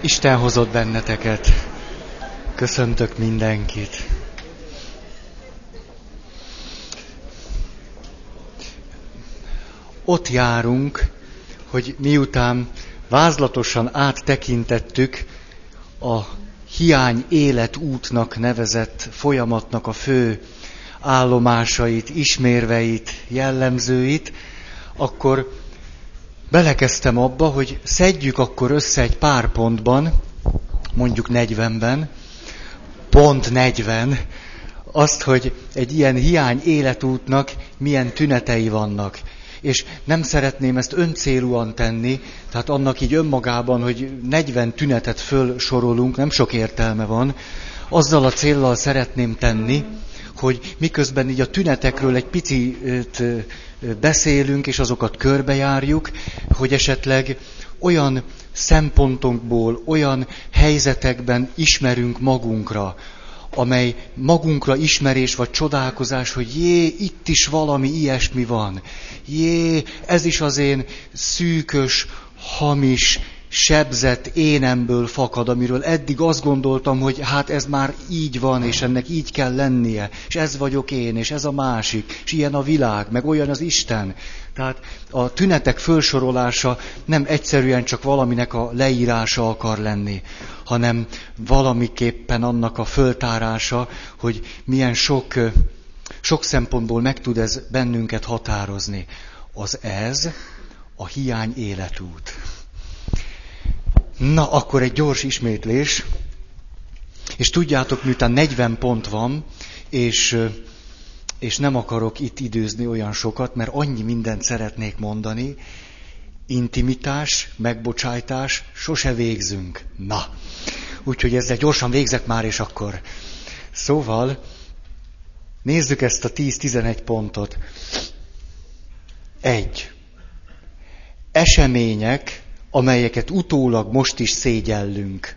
Isten hozott benneteket. Köszöntök mindenkit. Ott járunk, hogy miután vázlatosan áttekintettük a hiány életútnak nevezett folyamatnak a fő állomásait, ismérveit, jellemzőit, akkor belekezdtem abba, hogy szedjük akkor össze egy pár pontban, mondjuk 40-ben, pont 40, azt, hogy egy ilyen hiány életútnak milyen tünetei vannak. És nem szeretném ezt öncélúan tenni, tehát annak így önmagában, hogy 40 tünetet fölsorolunk, nem sok értelme van. Azzal a céllal szeretném tenni, hogy miközben így a tünetekről egy picit beszélünk, és azokat körbejárjuk, hogy esetleg olyan szempontokból, olyan helyzetekben ismerünk magunkra, amely magunkra ismerés vagy csodálkozás, hogy jé, itt is valami ilyesmi van. Jé, ez is az én szűkös, hamis, sebzett énemből fakad, amiről eddig azt gondoltam, hogy hát ez már így van, és ennek így kell lennie, és ez vagyok én, és ez a másik, és ilyen a világ, meg olyan az Isten. Tehát a tünetek fölsorolása nem egyszerűen csak valaminek a leírása akar lenni, hanem valamiképpen annak a föltárása, hogy milyen sok, sok szempontból meg tud ez bennünket határozni. Az ez a hiány életút. Na, akkor egy gyors ismétlés. És tudjátok, miután 40 pont van, és, és nem akarok itt időzni olyan sokat, mert annyi mindent szeretnék mondani, intimitás, megbocsájtás, sose végzünk. Na, úgyhogy ezzel gyorsan végzek már, és akkor. Szóval, nézzük ezt a 10-11 pontot. Egy. Események, amelyeket utólag most is szégyellünk.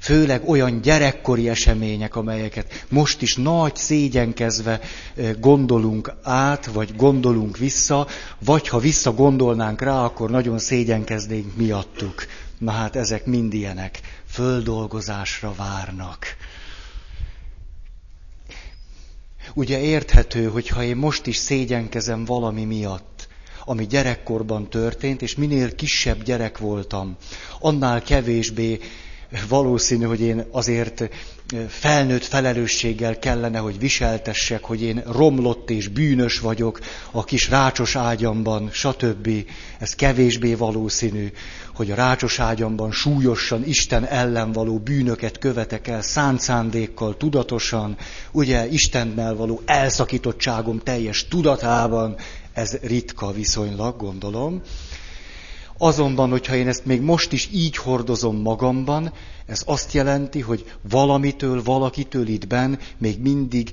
Főleg olyan gyerekkori események, amelyeket most is nagy szégyenkezve gondolunk át, vagy gondolunk vissza, vagy ha visszagondolnánk rá, akkor nagyon szégyenkeznénk miattuk. Na hát ezek mind ilyenek. Földolgozásra várnak. Ugye érthető, hogy ha én most is szégyenkezem valami miatt, ami gyerekkorban történt, és minél kisebb gyerek voltam, annál kevésbé valószínű, hogy én azért felnőtt felelősséggel kellene, hogy viseltessek, hogy én romlott és bűnös vagyok a kis rácsos ágyamban, stb. Ez kevésbé valószínű, hogy a rácsos ágyamban súlyosan Isten ellen való bűnöket követek el, szánt szándékkal, tudatosan, ugye Istennel való elszakítottságom teljes tudatában, ez ritka viszonylag, gondolom. Azonban, hogyha én ezt még most is így hordozom magamban, ez azt jelenti, hogy valamitől, valakitől itt benn még mindig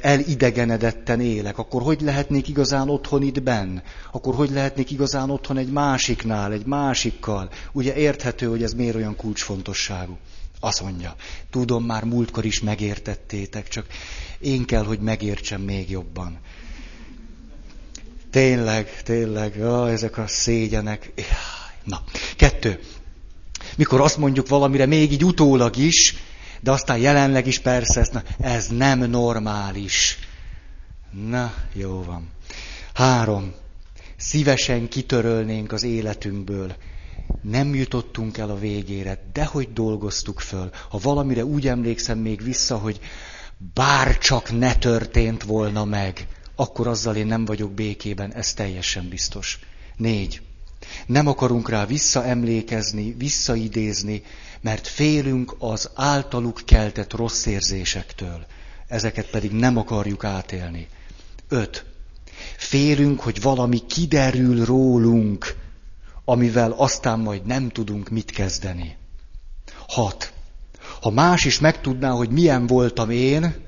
elidegenedetten élek. Akkor hogy lehetnék igazán otthon itt benn? Akkor hogy lehetnék igazán otthon egy másiknál, egy másikkal? Ugye érthető, hogy ez miért olyan kulcsfontosságú. Azt mondja, tudom, már múltkor is megértettétek, csak én kell, hogy megértsem még jobban. Tényleg, tényleg, ja, ezek a szégyenek. Na, kettő. Mikor azt mondjuk valamire még így utólag is, de aztán jelenleg is persze, ezt, na, ez nem normális. Na, jó van. Három. Szívesen kitörölnénk az életünkből. Nem jutottunk el a végére, de hogy dolgoztuk föl. Ha valamire úgy emlékszem még vissza, hogy bár csak ne történt volna meg akkor azzal én nem vagyok békében, ez teljesen biztos. Négy. Nem akarunk rá visszaemlékezni, visszaidézni, mert félünk az általuk keltett rossz érzésektől. Ezeket pedig nem akarjuk átélni. Öt. Félünk, hogy valami kiderül rólunk, amivel aztán majd nem tudunk mit kezdeni. Hat. Ha más is megtudná, hogy milyen voltam én,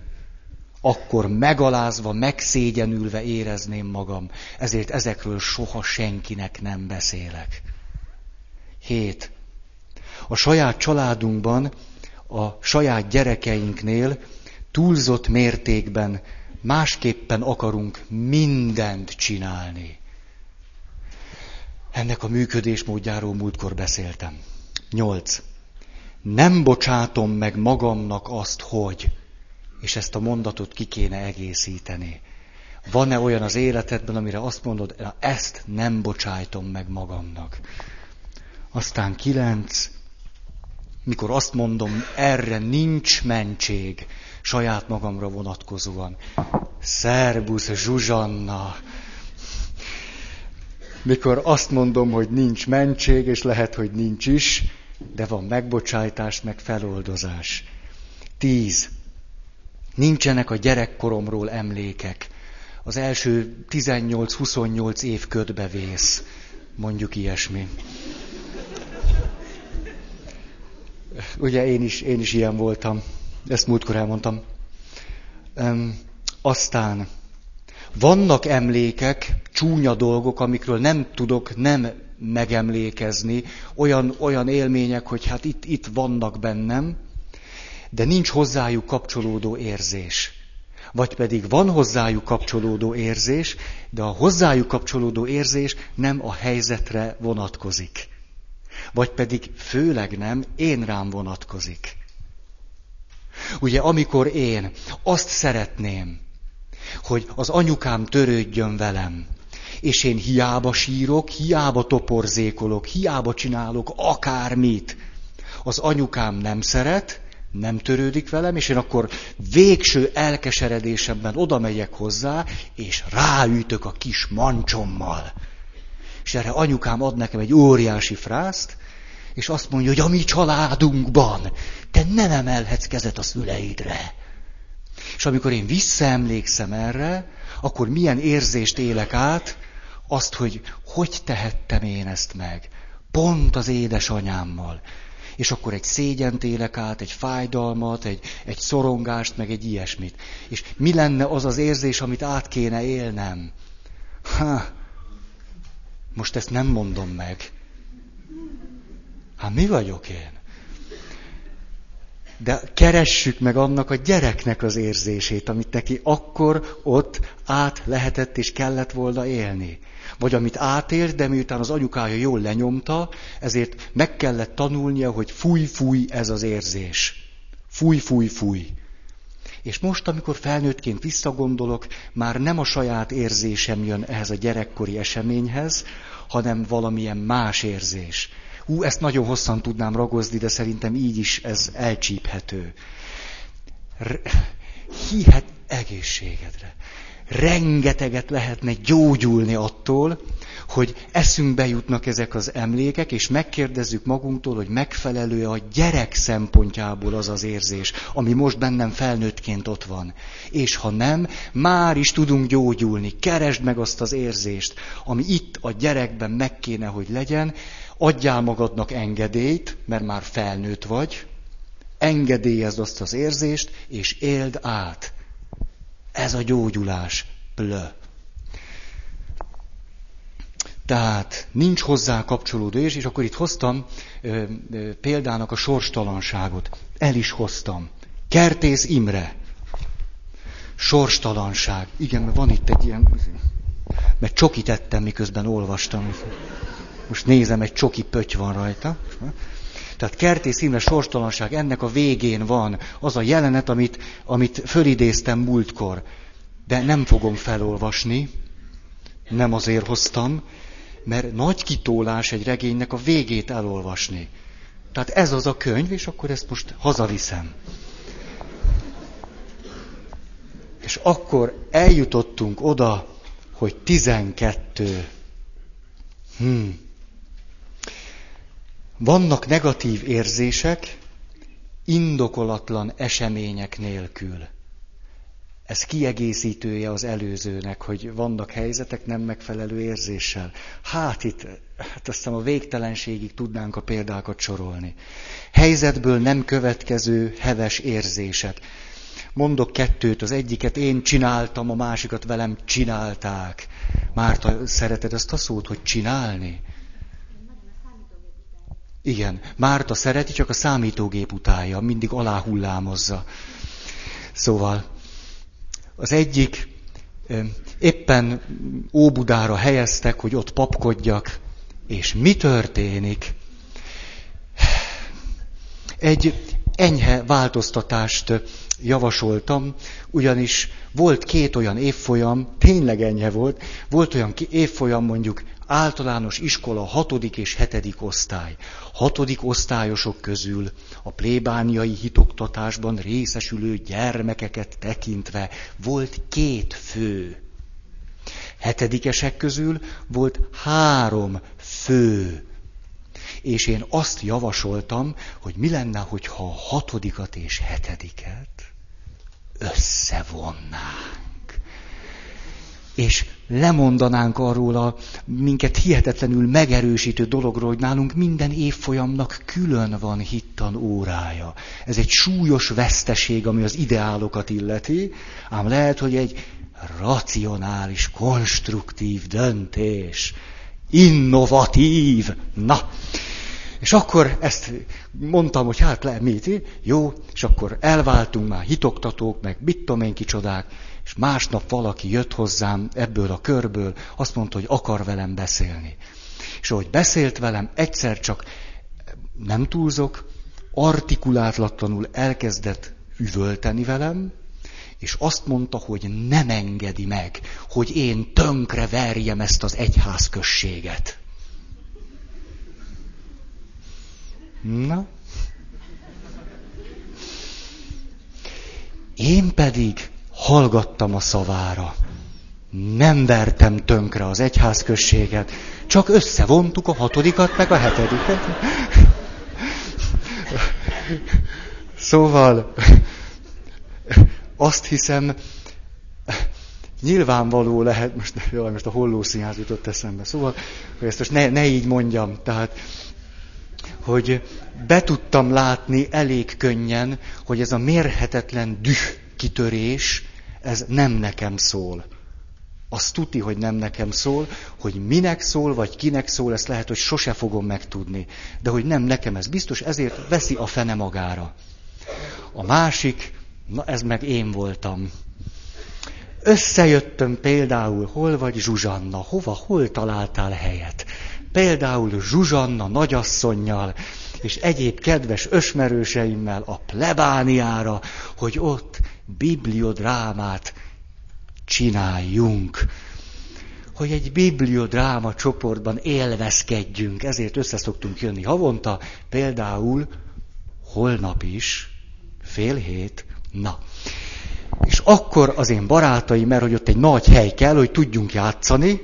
akkor megalázva, megszégyenülve érezném magam. Ezért ezekről soha senkinek nem beszélek. Hét. A saját családunkban, a saját gyerekeinknél túlzott mértékben másképpen akarunk mindent csinálni. Ennek a működésmódjáról múltkor beszéltem. Nyolc. Nem bocsátom meg magamnak azt, hogy, és ezt a mondatot ki kéne egészíteni. Van-e olyan az életedben, amire azt mondod, na, ezt nem bocsájtom meg magamnak. Aztán kilenc, mikor azt mondom, erre nincs mentség, saját magamra vonatkozóan. Szerbusz, Zsuzsanna! Mikor azt mondom, hogy nincs mentség, és lehet, hogy nincs is, de van megbocsájtás, meg feloldozás. Tíz. Nincsenek a gyerekkoromról emlékek. Az első 18-28 év ködbe vész. Mondjuk ilyesmi. Ugye én is, én is ilyen voltam. Ezt múltkor elmondtam. Um, aztán vannak emlékek, csúnya dolgok, amikről nem tudok nem megemlékezni, olyan, olyan élmények, hogy hát itt, itt vannak bennem, de nincs hozzájuk kapcsolódó érzés. Vagy pedig van hozzájuk kapcsolódó érzés, de a hozzájuk kapcsolódó érzés nem a helyzetre vonatkozik. Vagy pedig főleg nem én rám vonatkozik. Ugye amikor én azt szeretném, hogy az anyukám törődjön velem, és én hiába sírok, hiába toporzékolok, hiába csinálok akármit, az anyukám nem szeret, nem törődik velem, és én akkor végső elkeseredésemben oda megyek hozzá, és ráütök a kis mancsommal. És erre anyukám ad nekem egy óriási frászt, és azt mondja, hogy a mi családunkban te nem emelhetsz kezet a szüleidre. És amikor én visszaemlékszem erre, akkor milyen érzést élek át, azt, hogy hogy tehettem én ezt meg. Pont az édesanyámmal. És akkor egy szégyent élek át, egy fájdalmat, egy, egy szorongást, meg egy ilyesmit. És mi lenne az az érzés, amit át kéne élnem? Ha, most ezt nem mondom meg. Hát mi vagyok én? De keressük meg annak a gyereknek az érzését, amit neki akkor ott át lehetett és kellett volna élni. Vagy amit átélt, de miután az anyukája jól lenyomta, ezért meg kellett tanulnia, hogy fúj, fúj ez az érzés. Fúj, fúj, fúj. És most, amikor felnőttként visszagondolok, már nem a saját érzésem jön ehhez a gyerekkori eseményhez, hanem valamilyen más érzés. Hú, ezt nagyon hosszan tudnám ragozni, de szerintem így is ez elcsíphető. Hihet egészségedre. Rengeteget lehetne gyógyulni attól, hogy eszünkbe jutnak ezek az emlékek, és megkérdezzük magunktól, hogy megfelelő a gyerek szempontjából az az érzés, ami most bennem felnőttként ott van. És ha nem, már is tudunk gyógyulni. Keresd meg azt az érzést, ami itt a gyerekben meg kéne, hogy legyen, adjál magadnak engedélyt, mert már felnőtt vagy, engedélyezd azt az érzést, és éld át. Ez a gyógyulás. Plö. Tehát nincs hozzá kapcsolódó és, és akkor itt hoztam ö, ö, példának a sorstalanságot. El is hoztam. Kertész Imre. Sorstalanság. Igen, mert van itt egy ilyen... Mert csokit ettem, miközben olvastam. Most nézem, egy csoki pöty van rajta. Tehát kertész Imre sorstalanság, ennek a végén van az a jelenet, amit, amit fölidéztem múltkor. De nem fogom felolvasni, nem azért hoztam, mert nagy kitólás egy regénynek a végét elolvasni. Tehát ez az a könyv, és akkor ezt most hazaviszem. És akkor eljutottunk oda, hogy 12. Hmm. Vannak negatív érzések, indokolatlan események nélkül. Ez kiegészítője az előzőnek, hogy vannak helyzetek nem megfelelő érzéssel. Hát itt, hát aztán a végtelenségig tudnánk a példákat sorolni. Helyzetből nem következő heves érzések. Mondok kettőt, az egyiket én csináltam, a másikat velem csinálták. Márta, szereted ezt a szót, hogy csinálni? Igen, Márta szereti, csak a számítógép utálja, mindig aláhullámozza. Szóval, az egyik, éppen Óbudára helyeztek, hogy ott papkodjak, és mi történik? egy enyhe változtatást javasoltam, ugyanis volt két olyan évfolyam, tényleg enyhe volt, volt olyan évfolyam mondjuk általános iskola hatodik és hetedik osztály. Hatodik osztályosok közül a plébániai hitoktatásban részesülő gyermekeket tekintve volt két fő. Hetedikesek közül volt három fő. És én azt javasoltam, hogy mi lenne, hogyha a hatodikat és hetediket összevonnánk és lemondanánk arról a minket hihetetlenül megerősítő dologról, hogy nálunk minden évfolyamnak külön van hittan órája. Ez egy súlyos veszteség, ami az ideálokat illeti, ám lehet, hogy egy racionális, konstruktív döntés, innovatív. Na, és akkor ezt mondtam, hogy hát le, mit, jó, és akkor elváltunk már hitoktatók, meg mit tudom én kicsodák, és másnap valaki jött hozzám ebből a körből, azt mondta, hogy akar velem beszélni. És ahogy beszélt velem, egyszer csak, nem túlzok, artikulátlatlanul elkezdett üvölteni velem, és azt mondta, hogy nem engedi meg, hogy én tönkre verjem ezt az egyházközséget. Na? Én pedig hallgattam a szavára. Nem vertem tönkre az egyházközséget, csak összevontuk a hatodikat meg a hetediket. Szóval azt hiszem, nyilvánvaló lehet, most, jaj, most a hollószínház jutott eszembe, szóval, hogy ezt most ne, ne így mondjam, tehát, hogy be tudtam látni elég könnyen, hogy ez a mérhetetlen düh kitörés, ez nem nekem szól. Azt tuti, hogy nem nekem szól, hogy minek szól, vagy kinek szól, ezt lehet, hogy sose fogom megtudni. De hogy nem nekem ez biztos, ezért veszi a fene magára. A másik, na ez meg én voltam. Összejöttem például, hol vagy Zsuzsanna, hova, hol találtál helyet. Például Zsuzsanna nagyasszonynal, és egyéb kedves ösmerőseimmel a plebániára, hogy ott bibliodrámát csináljunk. Hogy egy bibliodráma csoportban élvezkedjünk, ezért összeszoktunk jönni havonta, például holnap is, fél hét, na. És akkor az én barátaim, mert hogy ott egy nagy hely kell, hogy tudjunk játszani,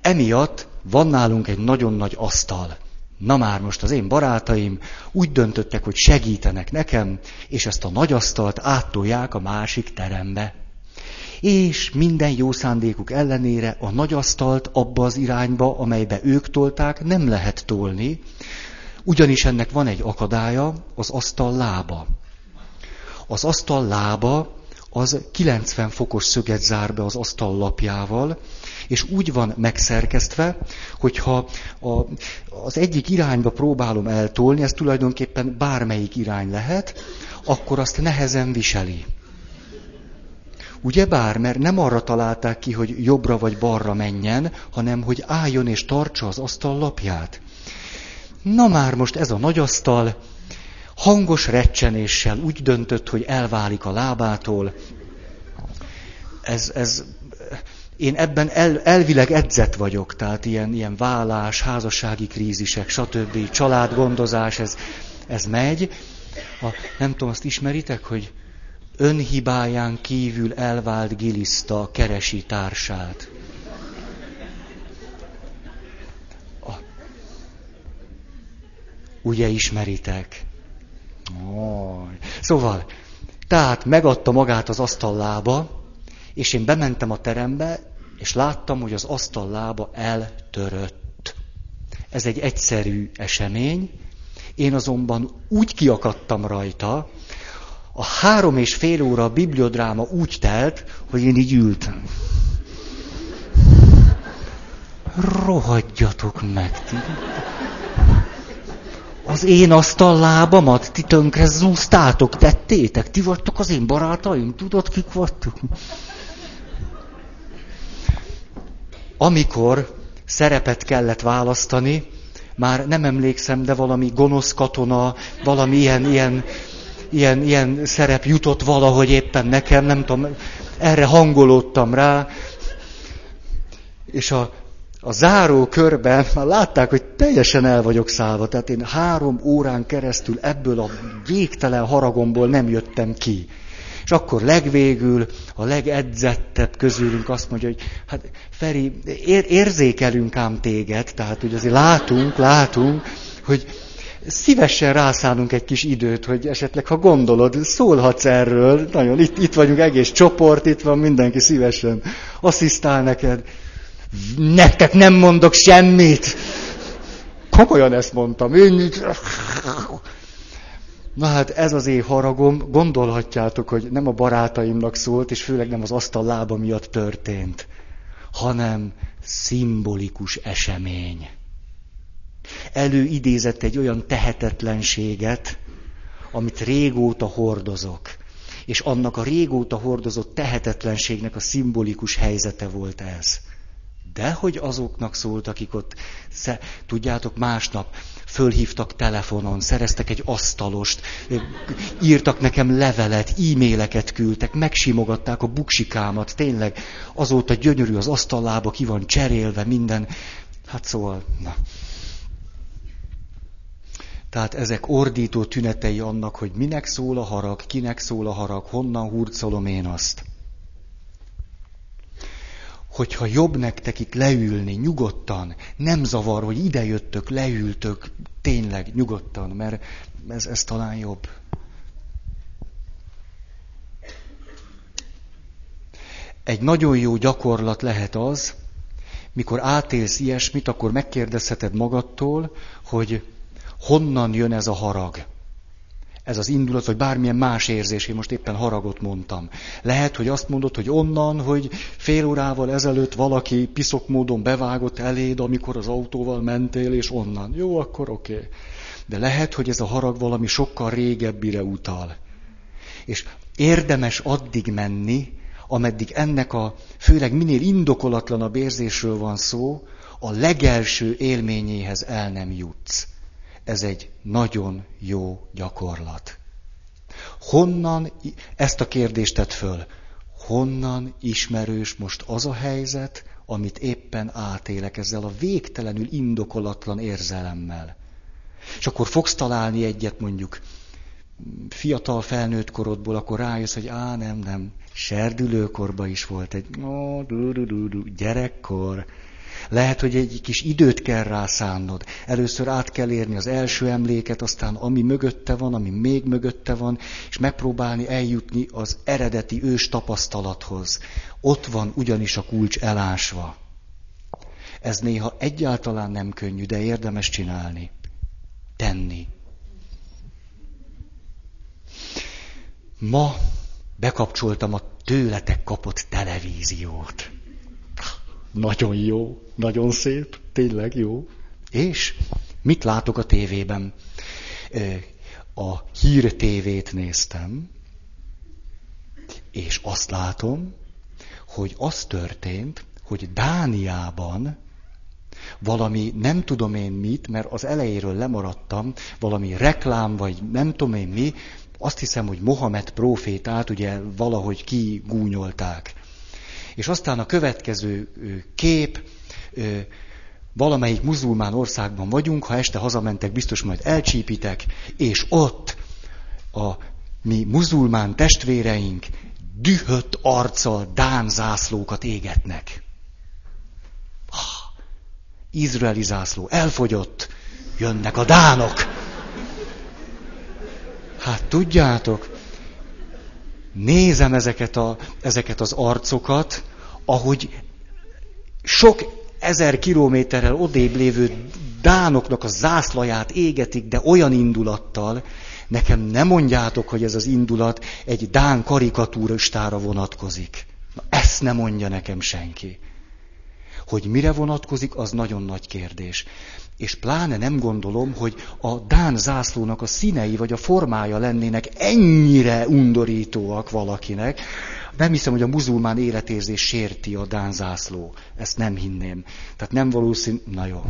emiatt van nálunk egy nagyon nagy asztal. Na már most az én barátaim úgy döntöttek, hogy segítenek nekem, és ezt a nagy asztalt áttolják a másik terembe. És minden jó szándékuk ellenére a nagy asztalt abba az irányba, amelybe ők tolták, nem lehet tolni, ugyanis ennek van egy akadálya, az asztal lába. Az asztal lába az 90 fokos szöget zár be az asztal lapjával, és úgy van megszerkesztve, hogyha a, az egyik irányba próbálom eltolni, ez tulajdonképpen bármelyik irány lehet, akkor azt nehezen viseli. Ugye bár, mert nem arra találták ki, hogy jobbra vagy balra menjen, hanem hogy álljon és tartsa az asztal lapját. Na már most ez a nagy asztal hangos recsenéssel úgy döntött, hogy elválik a lábától. Ez, ez én ebben el, elvileg edzett vagyok, tehát ilyen, ilyen vállás, házassági krízisek, stb., családgondozás, ez, ez megy. A, nem tudom, azt ismeritek, hogy önhibáján kívül elvált giliszta keresi társát. A, ugye ismeritek? Oh. Szóval, tehát megadta magát az asztal lába, és én bementem a terembe, és láttam, hogy az asztal lába eltörött. Ez egy egyszerű esemény, én azonban úgy kiakadtam rajta, a három és fél óra a bibliodráma úgy telt, hogy én így ültem. Rohadjatok meg, ti. Az én asztal lábamat ti tönkre zúztátok, tettétek, ti vagytok az én barátaim, tudod, kik vagytok? amikor szerepet kellett választani, már nem emlékszem, de valami gonosz katona, valami ilyen, ilyen, ilyen, ilyen szerep jutott valahogy éppen nekem, nem tudom, erre hangolódtam rá, és a, a záró körben már látták, hogy teljesen el vagyok szállva. Tehát én három órán keresztül ebből a végtelen haragomból nem jöttem ki. És akkor legvégül a legedzettebb közülünk azt mondja, hogy hát Feri, ér- érzékelünk ám téged, tehát hogy azért látunk, látunk, hogy szívesen rászánunk egy kis időt, hogy esetleg, ha gondolod, szólhatsz erről, nagyon, itt, itt vagyunk egész csoport, itt van mindenki szívesen asszisztál neked. Nektek nem mondok semmit. Komolyan ezt mondtam. Én... Na hát ez az én haragom, gondolhatjátok, hogy nem a barátaimnak szólt, és főleg nem az asztal lába miatt történt, hanem szimbolikus esemény. Előidézett egy olyan tehetetlenséget, amit régóta hordozok. És annak a régóta hordozott tehetetlenségnek a szimbolikus helyzete volt ez. De hogy azoknak szólt, akik ott, tudjátok, másnap fölhívtak telefonon, szereztek egy asztalost, írtak nekem levelet, e-maileket küldtek, megsimogatták a buksikámat, tényleg azóta gyönyörű az asztallába, ki van cserélve minden. Hát szóval, na. Tehát ezek ordító tünetei annak, hogy minek szól a harag, kinek szól a harag, honnan hurcolom én azt hogyha jobb nektek itt leülni, nyugodtan, nem zavar, hogy ide jöttök, leültök, tényleg nyugodtan, mert ez, ez talán jobb. Egy nagyon jó gyakorlat lehet az, mikor átélsz ilyesmit, akkor megkérdezheted magadtól, hogy honnan jön ez a harag ez az indulat, vagy bármilyen más érzés, én most éppen haragot mondtam. Lehet, hogy azt mondod, hogy onnan, hogy fél órával ezelőtt valaki piszok módon bevágott eléd, amikor az autóval mentél, és onnan. Jó, akkor oké. Okay. De lehet, hogy ez a harag valami sokkal régebbire utal. És érdemes addig menni, ameddig ennek a, főleg minél indokolatlanabb érzésről van szó, a legelső élményéhez el nem jutsz. Ez egy nagyon jó gyakorlat. Honnan, ezt a kérdést tett föl, honnan ismerős most az a helyzet, amit éppen átélek ezzel a végtelenül indokolatlan érzelemmel. És akkor fogsz találni egyet mondjuk fiatal felnőtt korodból, akkor rájössz, hogy á, nem, nem, serdülőkorban is volt egy ó, du, du, du, du, gyerekkor, lehet, hogy egy kis időt kell rászánnod. Először át kell érni az első emléket, aztán ami mögötte van, ami még mögötte van, és megpróbálni eljutni az eredeti ős tapasztalathoz. Ott van ugyanis a kulcs elásva. Ez néha egyáltalán nem könnyű, de érdemes csinálni. Tenni. Ma bekapcsoltam a tőletek kapott televíziót. Nagyon jó, nagyon szép, tényleg jó. És mit látok a tévében? A hír tévét néztem, és azt látom, hogy az történt, hogy Dániában valami nem tudom én mit, mert az elejéről lemaradtam, valami reklám, vagy nem tudom én mi, azt hiszem, hogy Mohamed profétát ugye valahogy kigúnyolták. És aztán a következő kép, valamelyik muzulmán országban vagyunk, ha este hazamentek, biztos majd elcsípitek, és ott a mi muzulmán testvéreink dühött arccal Dán zászlókat égetnek. Izraeli zászló elfogyott, jönnek a dánok. Hát tudjátok, nézem ezeket, a, ezeket az arcokat, ahogy sok ezer kilométerrel odébb lévő dánoknak a zászlaját égetik, de olyan indulattal, nekem nem mondjátok, hogy ez az indulat egy dán karikatúristára vonatkozik. Na, ezt nem mondja nekem senki. Hogy mire vonatkozik, az nagyon nagy kérdés. És pláne nem gondolom, hogy a Dán zászlónak a színei vagy a formája lennének ennyire undorítóak valakinek. Nem hiszem, hogy a muzulmán életérzés sérti a Dán zászló. Ezt nem hinném. Tehát nem valószínű... Na jó.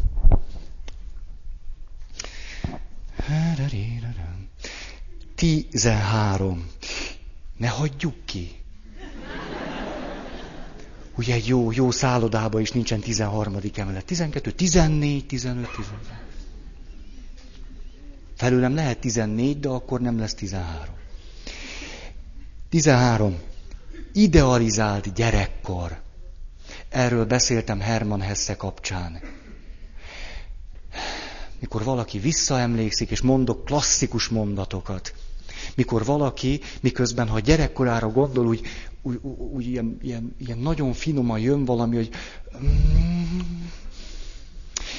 Tizenhárom. Ne hagyjuk ki. Ugye egy jó, jó szállodába is nincsen 13. emelet. 12, 14, 15, 15. Felőlem lehet 14, de akkor nem lesz 13. 13. Idealizált gyerekkor. Erről beszéltem Herman Hesse kapcsán. Mikor valaki visszaemlékszik, és mondok klasszikus mondatokat. Mikor valaki, miközben ha gyerekkorára gondol, úgy, úgy, úgy ilyen, ilyen, ilyen nagyon finoman jön valami, hogy...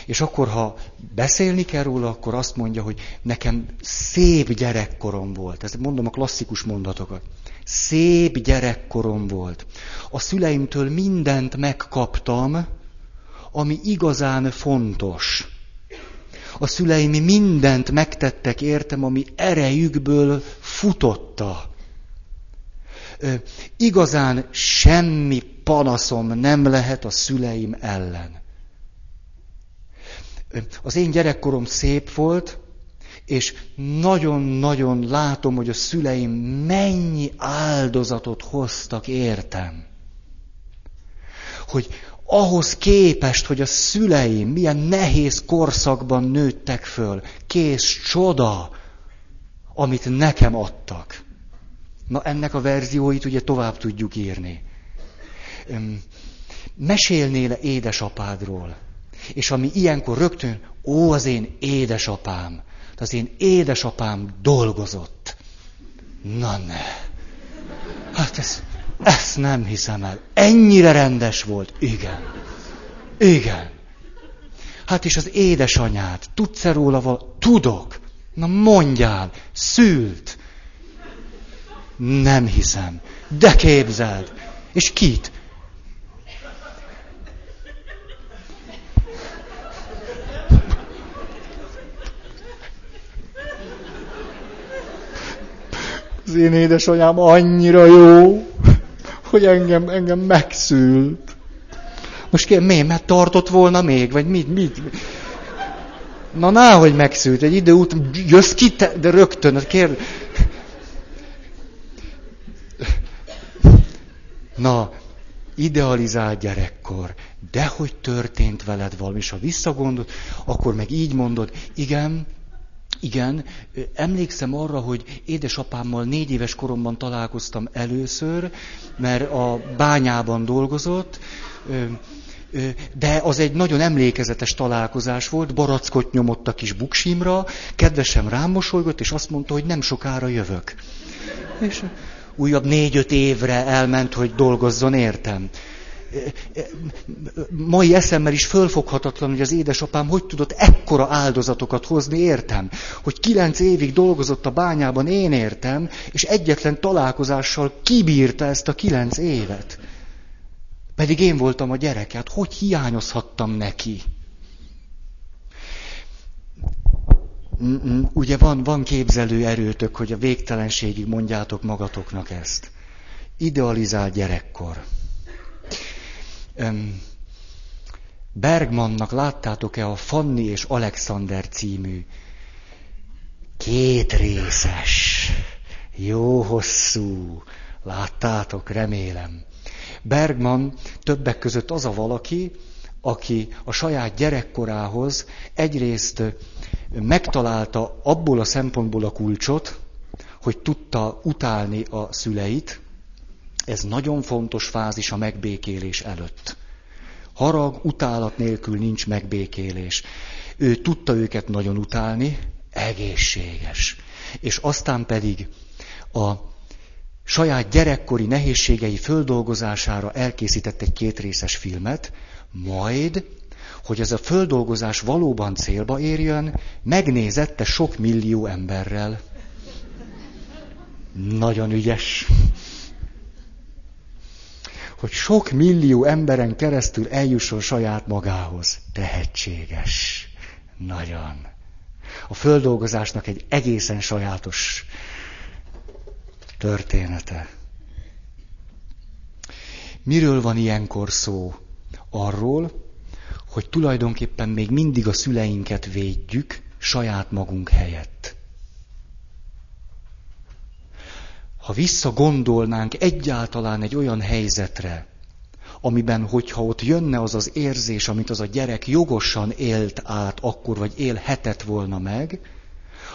És akkor, ha beszélni kell róla, akkor azt mondja, hogy nekem szép gyerekkorom volt. Ezt mondom a klasszikus mondatokat. Szép gyerekkorom volt. A szüleimtől mindent megkaptam, ami igazán fontos. A szüleim mindent megtettek értem, ami erejükből futotta. Igazán semmi panaszom nem lehet a szüleim ellen. Az én gyerekkorom szép volt, és nagyon-nagyon látom, hogy a szüleim mennyi áldozatot hoztak értem. Hogy ahhoz képest, hogy a szüleim milyen nehéz korszakban nőttek föl, kész csoda, amit nekem adtak. Na ennek a verzióit ugye tovább tudjuk írni. Mesélnél édesapádról? És ami ilyenkor rögtön, ó, az én édesapám, az én édesapám dolgozott. Na ne. Hát ez, ezt nem hiszem el. Ennyire rendes volt. Igen. Igen. Hát és az édesanyát, tudsz-e róla val? Tudok. Na mondjál, szült. Nem hiszem. De képzeld. És kit? Az én édesanyám annyira jó, hogy engem, engem megszült. Most kérem, miért? Mert tartott volna még? Vagy mit? mit? Na, ná, hogy megszült. Egy idő után jössz ki, te, de rögtön, hát Na, idealizált gyerekkor, de hogy történt veled valami, és ha visszagondol, akkor meg így mondod, igen, igen, emlékszem arra, hogy édesapámmal négy éves koromban találkoztam először, mert a bányában dolgozott, de az egy nagyon emlékezetes találkozás volt, barackot nyomott a kis buksimra, kedvesen rám mosolygott, és azt mondta, hogy nem sokára jövök. És újabb négy-öt évre elment, hogy dolgozzon értem mai eszemmel is fölfoghatatlan, hogy az édesapám hogy tudott ekkora áldozatokat hozni, értem. Hogy kilenc évig dolgozott a bányában, én értem, és egyetlen találkozással kibírta ezt a kilenc évet. Pedig én voltam a gyereke, hát hogy hiányozhattam neki? Ugye van, van képzelő erőtök, hogy a végtelenségig mondjátok magatoknak ezt. Idealizált gyerekkor. Bergmannak láttátok-e a Fanni és Alexander című két részes, jó hosszú, láttátok, remélem. Bergman többek között az a valaki, aki a saját gyerekkorához egyrészt megtalálta abból a szempontból a kulcsot, hogy tudta utálni a szüleit, ez nagyon fontos fázis a megbékélés előtt. Harag, utálat nélkül nincs megbékélés. Ő tudta őket nagyon utálni, egészséges. És aztán pedig a saját gyerekkori nehézségei földolgozására elkészített egy kétrészes filmet, majd, hogy ez a földolgozás valóban célba érjön, megnézette sok millió emberrel. Nagyon ügyes hogy sok millió emberen keresztül eljusson saját magához. Tehetséges. Nagyon. A földolgozásnak egy egészen sajátos története. Miről van ilyenkor szó? Arról, hogy tulajdonképpen még mindig a szüleinket védjük, saját magunk helyett. Ha visszagondolnánk egyáltalán egy olyan helyzetre, amiben, hogyha ott jönne az az érzés, amit az a gyerek jogosan élt át akkor, vagy élhetett volna meg,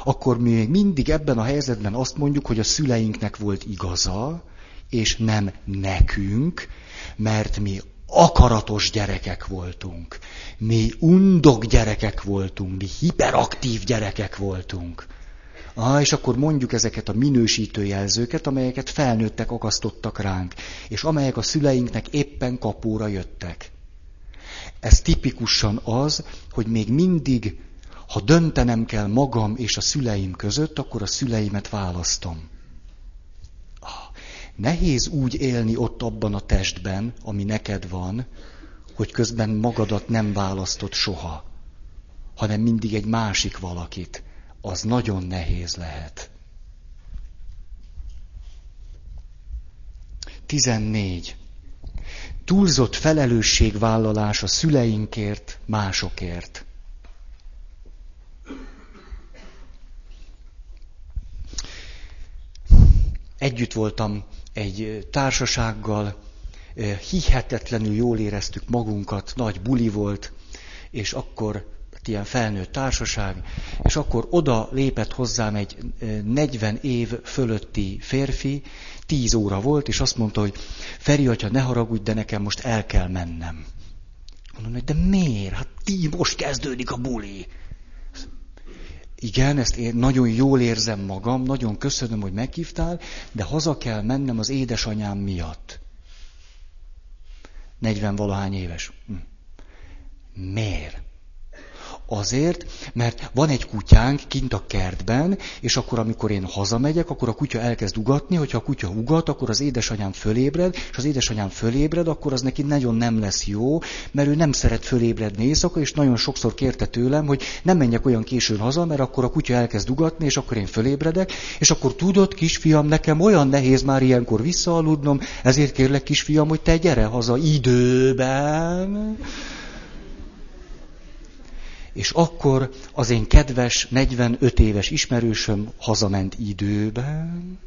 akkor mi még mindig ebben a helyzetben azt mondjuk, hogy a szüleinknek volt igaza, és nem nekünk, mert mi akaratos gyerekek voltunk. Mi undok gyerekek voltunk, mi hiperaktív gyerekek voltunk. Ah, és akkor mondjuk ezeket a minősítő jelzőket, amelyeket felnőttek akasztottak ránk, és amelyek a szüleinknek éppen kapóra jöttek. Ez tipikusan az, hogy még mindig, ha döntenem kell magam és a szüleim között, akkor a szüleimet választom. Nehéz úgy élni ott abban a testben, ami neked van, hogy közben magadat nem választod soha, hanem mindig egy másik valakit az nagyon nehéz lehet. 14. Túlzott felelősségvállalás a szüleinkért, másokért. Együtt voltam egy társasággal, hihetetlenül jól éreztük magunkat, nagy buli volt, és akkor ilyen felnőtt társaság, és akkor oda lépett hozzám egy 40 év fölötti férfi, 10 óra volt, és azt mondta, hogy Feri, atya, ne haragudj, de nekem most el kell mennem. Mondom, hogy de miért? Hát ti most kezdődik a buli. Igen, ezt én nagyon jól érzem magam, nagyon köszönöm, hogy meghívtál, de haza kell mennem az édesanyám miatt. 40 valahány éves. Hm. Miért? Azért, mert van egy kutyánk kint a kertben, és akkor, amikor én hazamegyek, akkor a kutya elkezd ugatni, hogyha a kutya ugat, akkor az édesanyám fölébred, és az édesanyám fölébred, akkor az neki nagyon nem lesz jó, mert ő nem szeret fölébredni éjszaka, és nagyon sokszor kérte tőlem, hogy nem menjek olyan későn haza, mert akkor a kutya elkezd ugatni, és akkor én fölébredek, és akkor tudod, kisfiam, nekem olyan nehéz már ilyenkor visszaaludnom, ezért kérlek, kisfiam, hogy te gyere haza időben. És akkor az én kedves 45 éves ismerősöm hazament időben,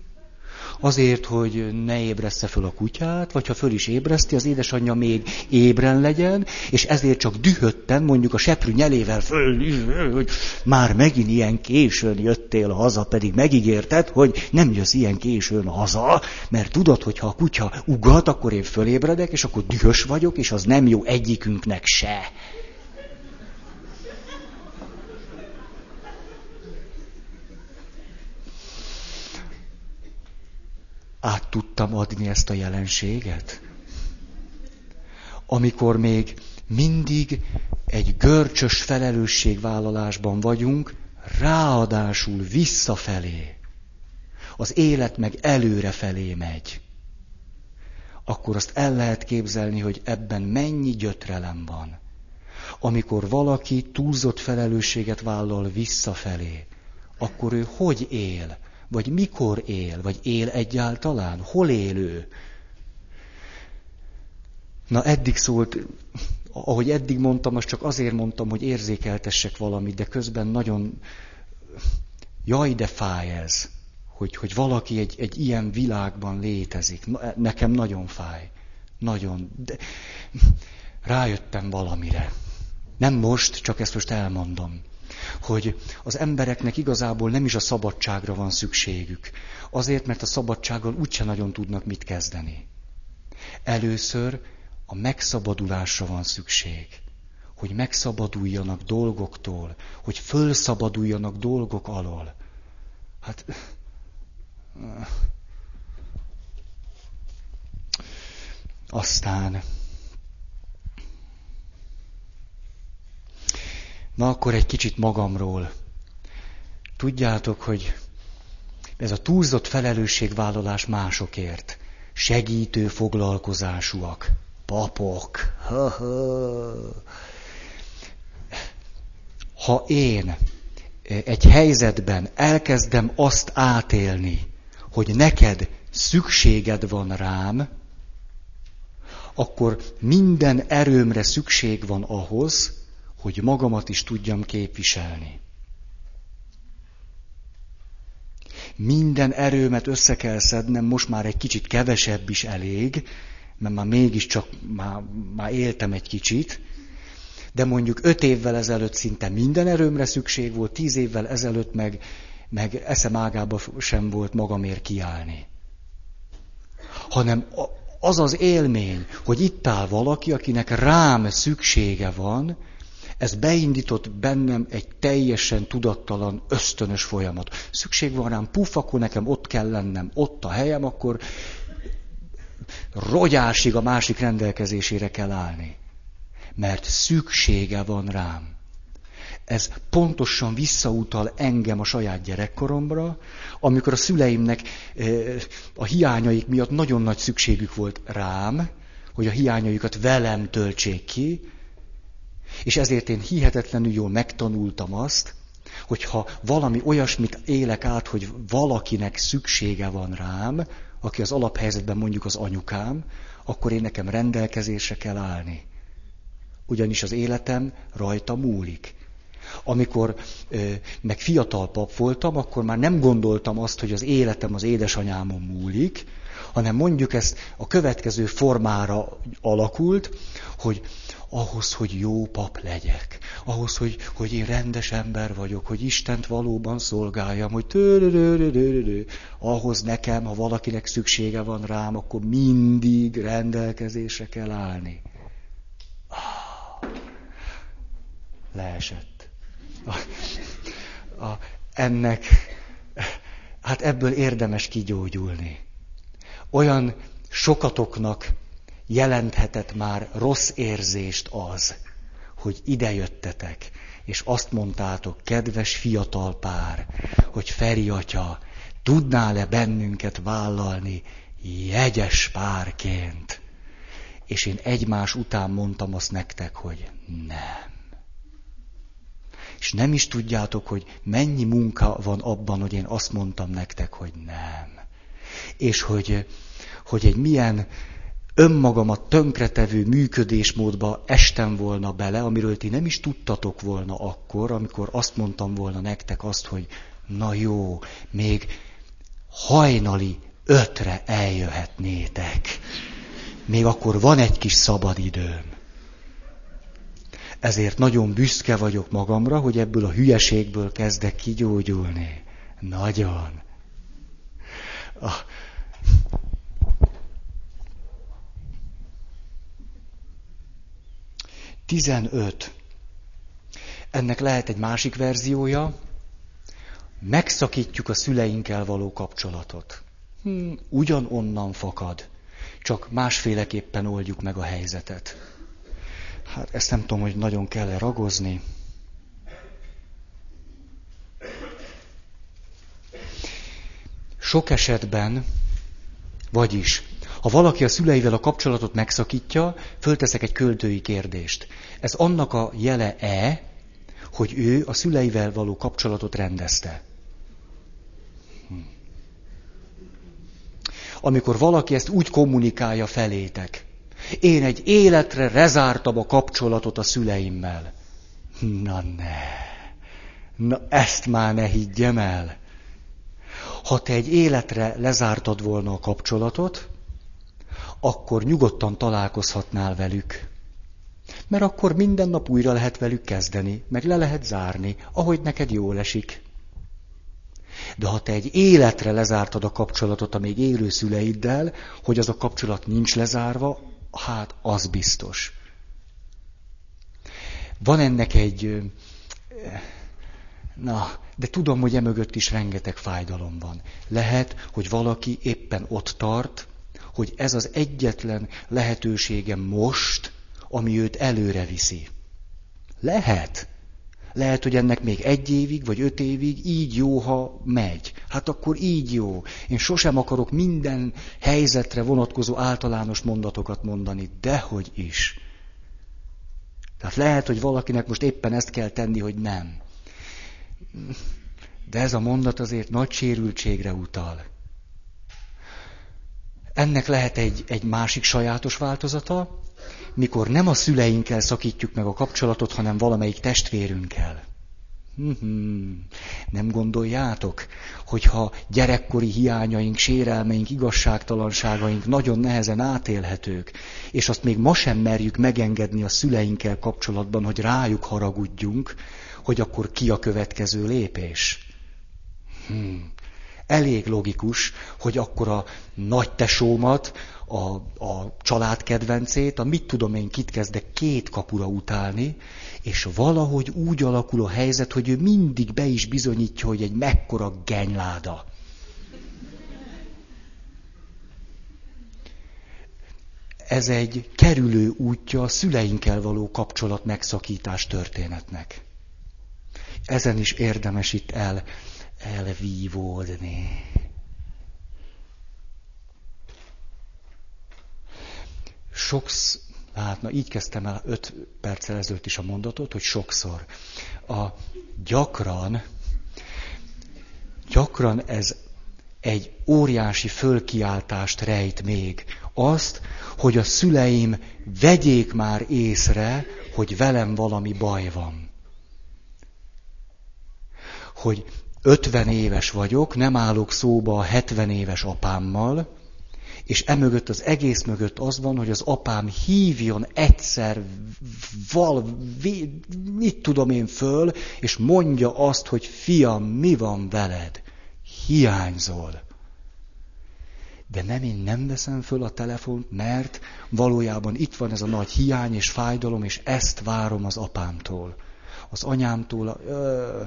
azért, hogy ne ébressze föl a kutyát, vagy ha föl is ébreszti, az édesanyja még ébren legyen, és ezért csak dühötten, mondjuk a seprű nyelével föl, hogy már megint ilyen későn jöttél haza, pedig megígérted, hogy nem jössz ilyen későn haza, mert tudod, hogy ha a kutya ugat, akkor én fölébredek, és akkor dühös vagyok, és az nem jó egyikünknek se. Át tudtam adni ezt a jelenséget? Amikor még mindig egy görcsös felelősségvállalásban vagyunk, ráadásul visszafelé, az élet meg előre felé megy, akkor azt el lehet képzelni, hogy ebben mennyi gyötrelem van. Amikor valaki túlzott felelősséget vállal visszafelé, akkor ő hogy él? Vagy mikor él? Vagy él egyáltalán? Hol élő? Na eddig szólt, ahogy eddig mondtam, most csak azért mondtam, hogy érzékeltessek valamit, de közben nagyon, jaj, de fáj ez, hogy, hogy valaki egy, egy ilyen világban létezik. Nekem nagyon fáj. Nagyon. De rájöttem valamire. Nem most, csak ezt most elmondom hogy az embereknek igazából nem is a szabadságra van szükségük. Azért, mert a szabadsággal úgyse nagyon tudnak mit kezdeni. Először a megszabadulásra van szükség. Hogy megszabaduljanak dolgoktól, hogy fölszabaduljanak dolgok alól. Hát... Aztán Na akkor egy kicsit magamról. Tudjátok, hogy ez a túlzott felelősségvállalás másokért. Segítő foglalkozásúak. Papok. Ha én egy helyzetben elkezdem azt átélni, hogy neked szükséged van rám, akkor minden erőmre szükség van ahhoz, hogy magamat is tudjam képviselni. minden erőmet össze kell szednem, most már egy kicsit kevesebb is elég, mert már mégiscsak már, már éltem egy kicsit, de mondjuk öt évvel ezelőtt szinte minden erőmre szükség volt, tíz évvel ezelőtt meg, meg eszem ágába sem volt magamért kiállni. Hanem az az élmény, hogy itt áll valaki, akinek rám szüksége van, ez beindított bennem egy teljesen tudattalan, ösztönös folyamat. Szükség van rám, puff, akkor nekem ott kell lennem, ott a helyem, akkor rogyásig a másik rendelkezésére kell állni. Mert szüksége van rám. Ez pontosan visszautal engem a saját gyerekkoromra, amikor a szüleimnek a hiányaik miatt nagyon nagy szükségük volt rám, hogy a hiányaikat velem töltsék ki, és ezért én hihetetlenül jól megtanultam azt, hogyha valami olyasmit élek át, hogy valakinek szüksége van rám, aki az alaphelyzetben mondjuk az anyukám, akkor én nekem rendelkezésre kell állni. Ugyanis az életem rajta múlik. Amikor ö, meg fiatal pap voltam, akkor már nem gondoltam azt, hogy az életem az édesanyámon múlik, hanem mondjuk ezt a következő formára alakult, hogy ahhoz, hogy jó pap legyek, ahhoz, hogy, hogy én rendes ember vagyok, hogy Istent valóban szolgáljam, hogy ahhoz nekem, ha valakinek szüksége van rám, akkor mindig rendelkezésre kell állni. Ah, leesett. A, a, ennek, hát ebből érdemes kigyógyulni. Olyan sokatoknak jelenthetett már rossz érzést az, hogy idejöttetek, és azt mondtátok, kedves fiatal pár, hogy Feri atya, tudnál-e bennünket vállalni jegyes párként? És én egymás után mondtam azt nektek, hogy nem. És nem is tudjátok, hogy mennyi munka van abban, hogy én azt mondtam nektek, hogy nem. És hogy, hogy egy milyen önmagamat tönkretevő működésmódba estem volna bele, amiről ti nem is tudtatok volna akkor, amikor azt mondtam volna nektek azt, hogy na jó, még hajnali ötre eljöhetnétek. Még akkor van egy kis szabad időm. Ezért nagyon büszke vagyok magamra, hogy ebből a hülyeségből kezdek kigyógyulni. Nagyon. Ah, 15. Ennek lehet egy másik verziója. Megszakítjuk a szüleinkkel való kapcsolatot. Hmm, ugyanonnan fakad, csak másféleképpen oldjuk meg a helyzetet. Hát ezt nem tudom, hogy nagyon kell-e ragozni. Sok esetben, vagyis ha valaki a szüleivel a kapcsolatot megszakítja, fölteszek egy költői kérdést. Ez annak a jele-e, hogy ő a szüleivel való kapcsolatot rendezte. Hm. Amikor valaki ezt úgy kommunikálja felétek, én egy életre rezártam a kapcsolatot a szüleimmel. Na ne, na ezt már ne higgyem el. Ha te egy életre lezártad volna a kapcsolatot, akkor nyugodtan találkozhatnál velük. Mert akkor minden nap újra lehet velük kezdeni, meg le lehet zárni, ahogy neked jól esik. De ha te egy életre lezártad a kapcsolatot a még élő szüleiddel, hogy az a kapcsolat nincs lezárva, hát az biztos. Van ennek egy... Na, de tudom, hogy emögött is rengeteg fájdalom van. Lehet, hogy valaki éppen ott tart, hogy ez az egyetlen lehetősége most, ami őt előre viszi. Lehet. Lehet, hogy ennek még egy évig, vagy öt évig így jó, ha megy. Hát akkor így jó. Én sosem akarok minden helyzetre vonatkozó általános mondatokat mondani, dehogy is. Tehát lehet, hogy valakinek most éppen ezt kell tenni, hogy nem. De ez a mondat azért nagy sérültségre utal. Ennek lehet egy, egy másik sajátos változata, mikor nem a szüleinkkel szakítjuk meg a kapcsolatot, hanem valamelyik testvérünkkel. Nem gondoljátok, hogyha gyerekkori hiányaink, sérelmeink, igazságtalanságaink nagyon nehezen átélhetők, és azt még ma sem merjük megengedni a szüleinkkel kapcsolatban, hogy rájuk haragudjunk, hogy akkor ki a következő lépés? Hmm. Elég logikus, hogy akkor a nagy tesómat, a, a család a mit tudom én kit kezdek két kapura utálni, és valahogy úgy alakul a helyzet, hogy ő mindig be is bizonyítja, hogy egy mekkora genyláda. Ez egy kerülő útja a szüleinkkel való kapcsolat megszakítás történetnek. Ezen is érdemes itt el, elvívódni. Sokszor, hát na így kezdtem el öt perccel ezelőtt is a mondatot, hogy sokszor. A gyakran, gyakran ez egy óriási fölkiáltást rejt még. Azt, hogy a szüleim vegyék már észre, hogy velem valami baj van. Hogy 50 éves vagyok, nem állok szóba a 70 éves apámmal, és emögött az egész mögött az van, hogy az apám hívjon egyszer val, mit tudom én föl, és mondja azt, hogy fiam, mi van veled? Hiányzol. De nem, én nem veszem föl a telefont, mert valójában itt van ez a nagy hiány és fájdalom, és ezt várom az apámtól. Az anyámtól, ö,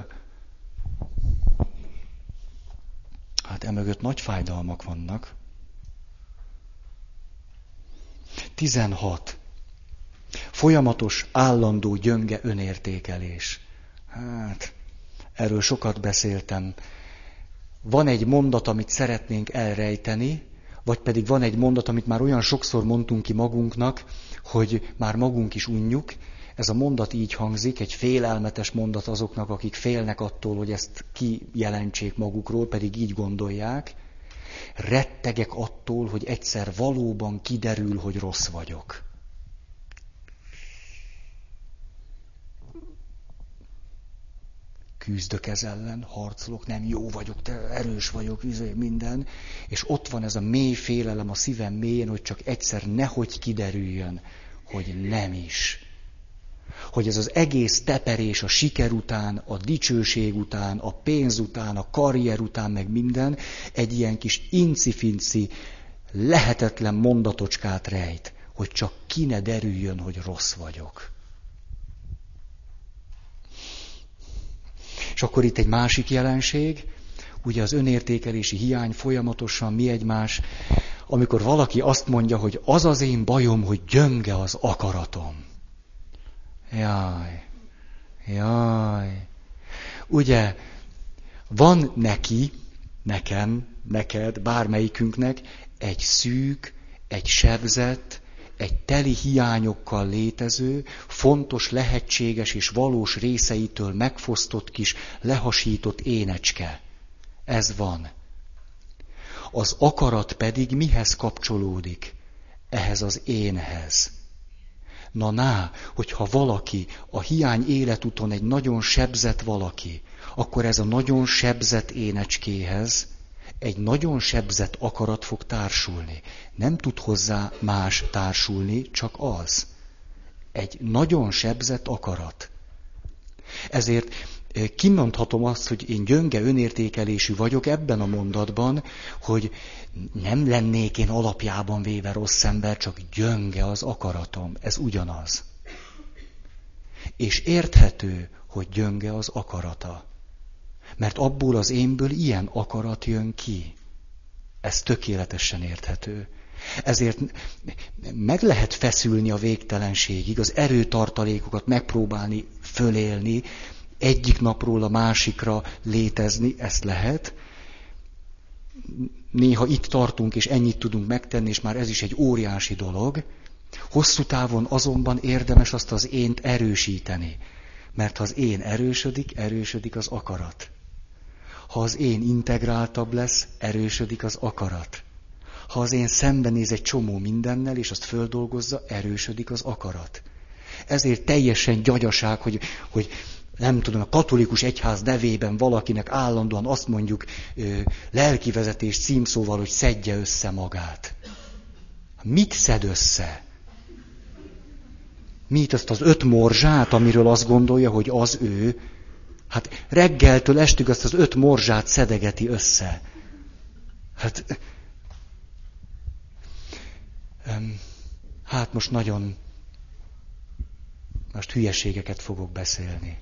Hát emögött nagy fájdalmak vannak. 16. Folyamatos, állandó, gyönge önértékelés. Hát, erről sokat beszéltem. Van egy mondat, amit szeretnénk elrejteni, vagy pedig van egy mondat, amit már olyan sokszor mondtunk ki magunknak, hogy már magunk is unjuk, ez a mondat így hangzik, egy félelmetes mondat azoknak, akik félnek attól, hogy ezt kijelentsék magukról, pedig így gondolják. Rettegek attól, hogy egyszer valóban kiderül, hogy rossz vagyok. küzdök ez ellen, harcolok, nem jó vagyok, te erős vagyok, izé, minden, és ott van ez a mély félelem a szívem mélyén, hogy csak egyszer nehogy kiderüljön, hogy nem is hogy ez az egész teperés a siker után, a dicsőség után, a pénz után, a karrier után, meg minden, egy ilyen kis incifinci, lehetetlen mondatocskát rejt, hogy csak ki ne derüljön, hogy rossz vagyok. És akkor itt egy másik jelenség, ugye az önértékelési hiány folyamatosan mi egymás, amikor valaki azt mondja, hogy az az én bajom, hogy gyönge az akaratom. Jaj, jaj. Ugye, van neki, nekem, neked, bármelyikünknek egy szűk, egy sebzett, egy teli hiányokkal létező, fontos, lehetséges és valós részeitől megfosztott kis, lehasított énecske. Ez van. Az akarat pedig mihez kapcsolódik? Ehhez az énhez. Na ná, hogyha valaki a hiány életúton egy nagyon sebzett valaki, akkor ez a nagyon sebzett énecskéhez egy nagyon sebzett akarat fog társulni. Nem tud hozzá más társulni, csak az. Egy nagyon sebzett akarat. Ezért kimondhatom azt, hogy én gyönge önértékelésű vagyok ebben a mondatban, hogy nem lennék én alapjában véve rossz ember, csak gyönge az akaratom. Ez ugyanaz. És érthető, hogy gyönge az akarata. Mert abból az énből ilyen akarat jön ki. Ez tökéletesen érthető. Ezért meg lehet feszülni a végtelenségig, az erőtartalékokat megpróbálni fölélni, egyik napról a másikra létezni, ezt lehet. Néha itt tartunk, és ennyit tudunk megtenni, és már ez is egy óriási dolog. Hosszú távon azonban érdemes azt az ént erősíteni. Mert ha az én erősödik, erősödik az akarat. Ha az én integráltabb lesz, erősödik az akarat. Ha az én szembenéz egy csomó mindennel, és azt földolgozza, erősödik az akarat. Ezért teljesen gyagyaság, hogy, hogy nem tudom, a katolikus egyház nevében valakinek állandóan azt mondjuk lelkivezetés címszóval, hogy szedje össze magát. Mit szed össze? Mit azt az öt morzsát, amiről azt gondolja, hogy az ő? Hát reggeltől estig azt az öt morzsát szedegeti össze. Hát, hát most nagyon, most hülyeségeket fogok beszélni.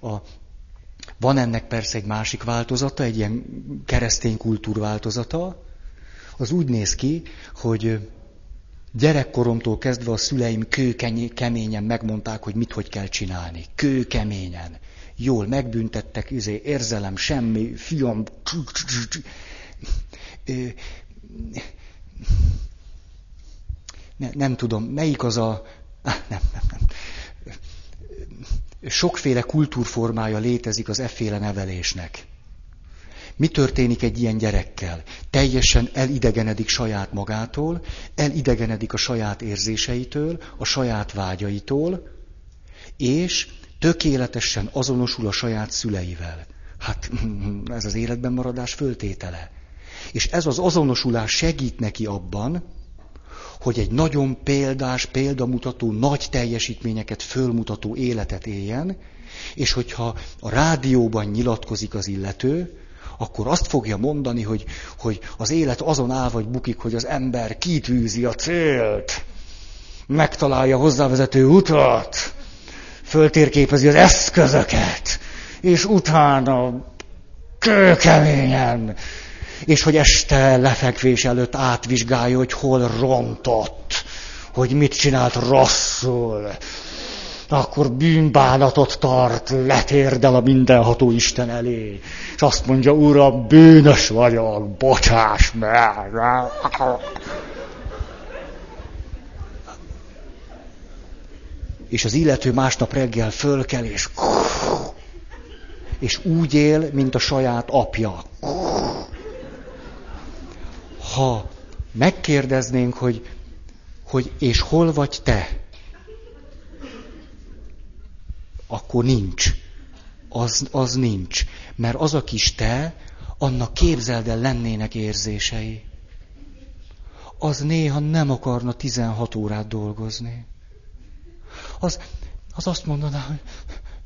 A, van ennek persze egy másik változata, egy ilyen keresztény kultúrváltozata. Az úgy néz ki, hogy gyerekkoromtól kezdve a szüleim kőkeményen megmondták, hogy mit hogy kell csinálni. Kőkeményen. Jól megbüntettek, izé, érzelem, semmi, fiam. Ne, nem tudom, melyik az a... Nem, nem, nem sokféle kultúrformája létezik az efféle nevelésnek. Mi történik egy ilyen gyerekkel? Teljesen elidegenedik saját magától, elidegenedik a saját érzéseitől, a saját vágyaitól, és tökéletesen azonosul a saját szüleivel. Hát ez az életben maradás föltétele. És ez az azonosulás segít neki abban, hogy egy nagyon példás, példamutató, nagy teljesítményeket fölmutató életet éljen, és hogyha a rádióban nyilatkozik az illető, akkor azt fogja mondani, hogy, hogy az élet azon áll vagy bukik, hogy az ember kitűzi a célt, megtalálja hozzávezető utat, föltérképezi az eszközöket, és utána kőkeményen és hogy este lefekvés előtt átvizsgálja, hogy hol rontott, hogy mit csinált rosszul. Akkor bűnbánatot tart, letérdel a mindenható Isten elé, és azt mondja, Uram, bűnös vagyok, bocsáss meg. És az illető másnap reggel fölkel, és és úgy él, mint a saját apja ha megkérdeznénk, hogy, hogy és hol vagy te, akkor nincs. Az, az nincs. Mert az a kis te, annak képzeld el lennének érzései. Az néha nem akarna 16 órát dolgozni. Az, az azt mondaná, hogy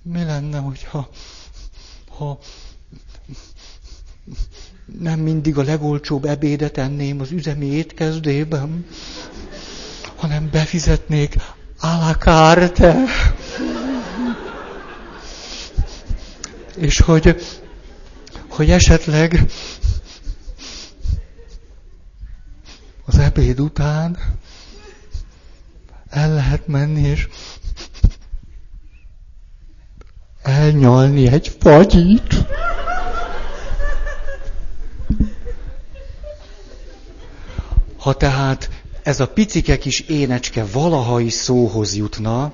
mi lenne, hogyha ha nem mindig a legolcsóbb ebédet enném az üzemi étkezdében, hanem befizetnék a la carte. És hogy, hogy esetleg az ebéd után el lehet menni, és elnyalni egy fagyit. Ha tehát ez a picike kis énecske valaha is szóhoz jutna,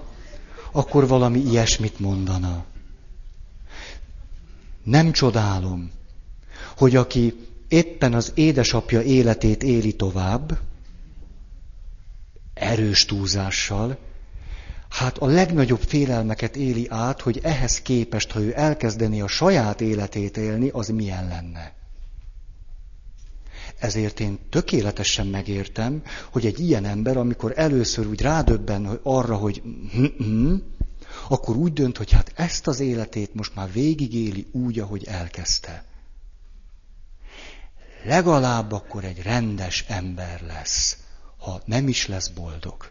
akkor valami ilyesmit mondana. Nem csodálom, hogy aki éppen az édesapja életét éli tovább, erős túlzással, hát a legnagyobb félelmeket éli át, hogy ehhez képest, ha ő elkezdeni a saját életét élni, az milyen lenne. Ezért én tökéletesen megértem, hogy egy ilyen ember, amikor először úgy rádöbben arra, hogy akkor úgy dönt, hogy hát ezt az életét most már végigéli úgy, ahogy elkezdte. Legalább akkor egy rendes ember lesz, ha nem is lesz boldog.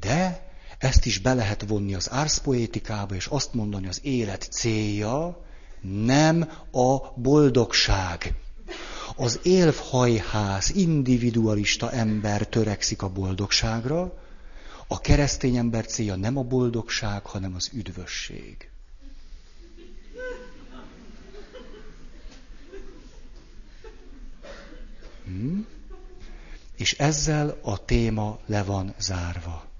De ezt is be lehet vonni az árszpoétikába, és azt mondani, az élet célja nem a boldogság. Az élvhajház, individualista ember törekszik a boldogságra, a keresztény ember célja nem a boldogság, hanem az üdvösség. Hm? És ezzel a téma le van zárva.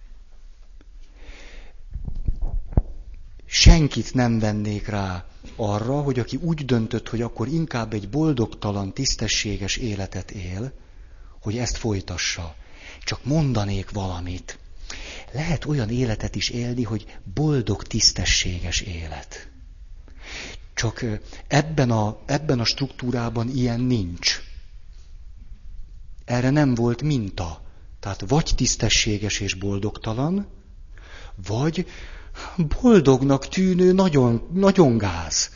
Senkit nem vennék rá arra, hogy aki úgy döntött, hogy akkor inkább egy boldogtalan, tisztességes életet él, hogy ezt folytassa. Csak mondanék valamit. lehet olyan életet is élni, hogy boldog, tisztességes élet. Csak ebben a, ebben a struktúrában ilyen nincs. Erre nem volt minta. Tehát vagy tisztességes és boldogtalan, vagy boldognak tűnő nagyon, nagyon gáz.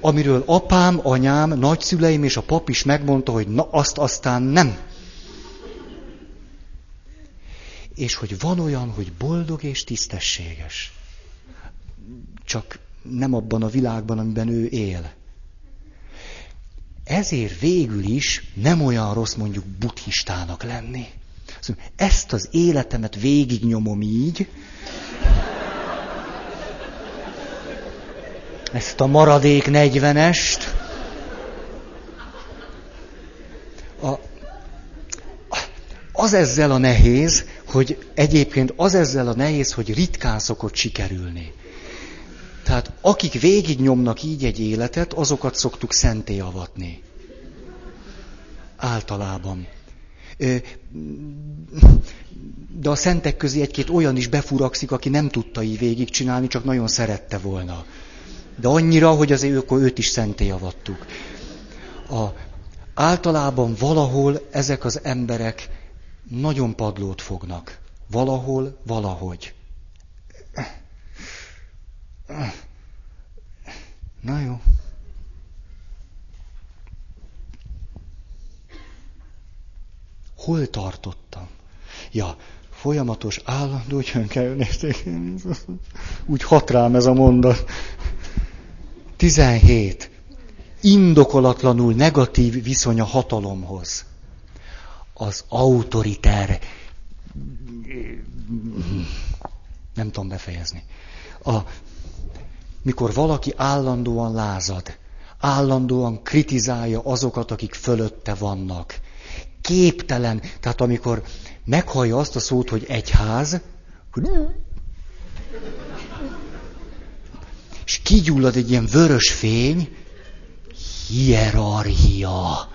Amiről apám, anyám, nagyszüleim és a pap is megmondta, hogy na azt aztán nem. És hogy van olyan, hogy boldog és tisztességes. Csak nem abban a világban, amiben ő él. Ezért végül is nem olyan rossz mondjuk buddhistának lenni. Ezt az életemet végignyomom így, ezt a maradék negyvenest, a, az ezzel a nehéz, hogy egyébként az ezzel a nehéz, hogy ritkán szokott sikerülni. Tehát akik végignyomnak így egy életet, azokat szoktuk szenté avatni. Általában. De a szentek közé egy-két olyan is befurakszik, aki nem tudta így végigcsinálni, csak nagyon szerette volna. De annyira, hogy azért akkor őt is szenté avattuk. A, általában valahol ezek az emberek nagyon padlót fognak. Valahol, valahogy. Na jó. Hol tartottam? Ja, folyamatos, állandó csönkelnézték. Úgy hat rám ez a mondat. 17. Indokolatlanul negatív viszony a hatalomhoz. Az autoriter. Nem tudom befejezni. A, mikor valaki állandóan lázad, állandóan kritizálja azokat, akik fölötte vannak. Képtelen, tehát amikor meghallja azt a szót, hogy egyház, hogy és kigyullad egy ilyen vörös fény, hierarchia.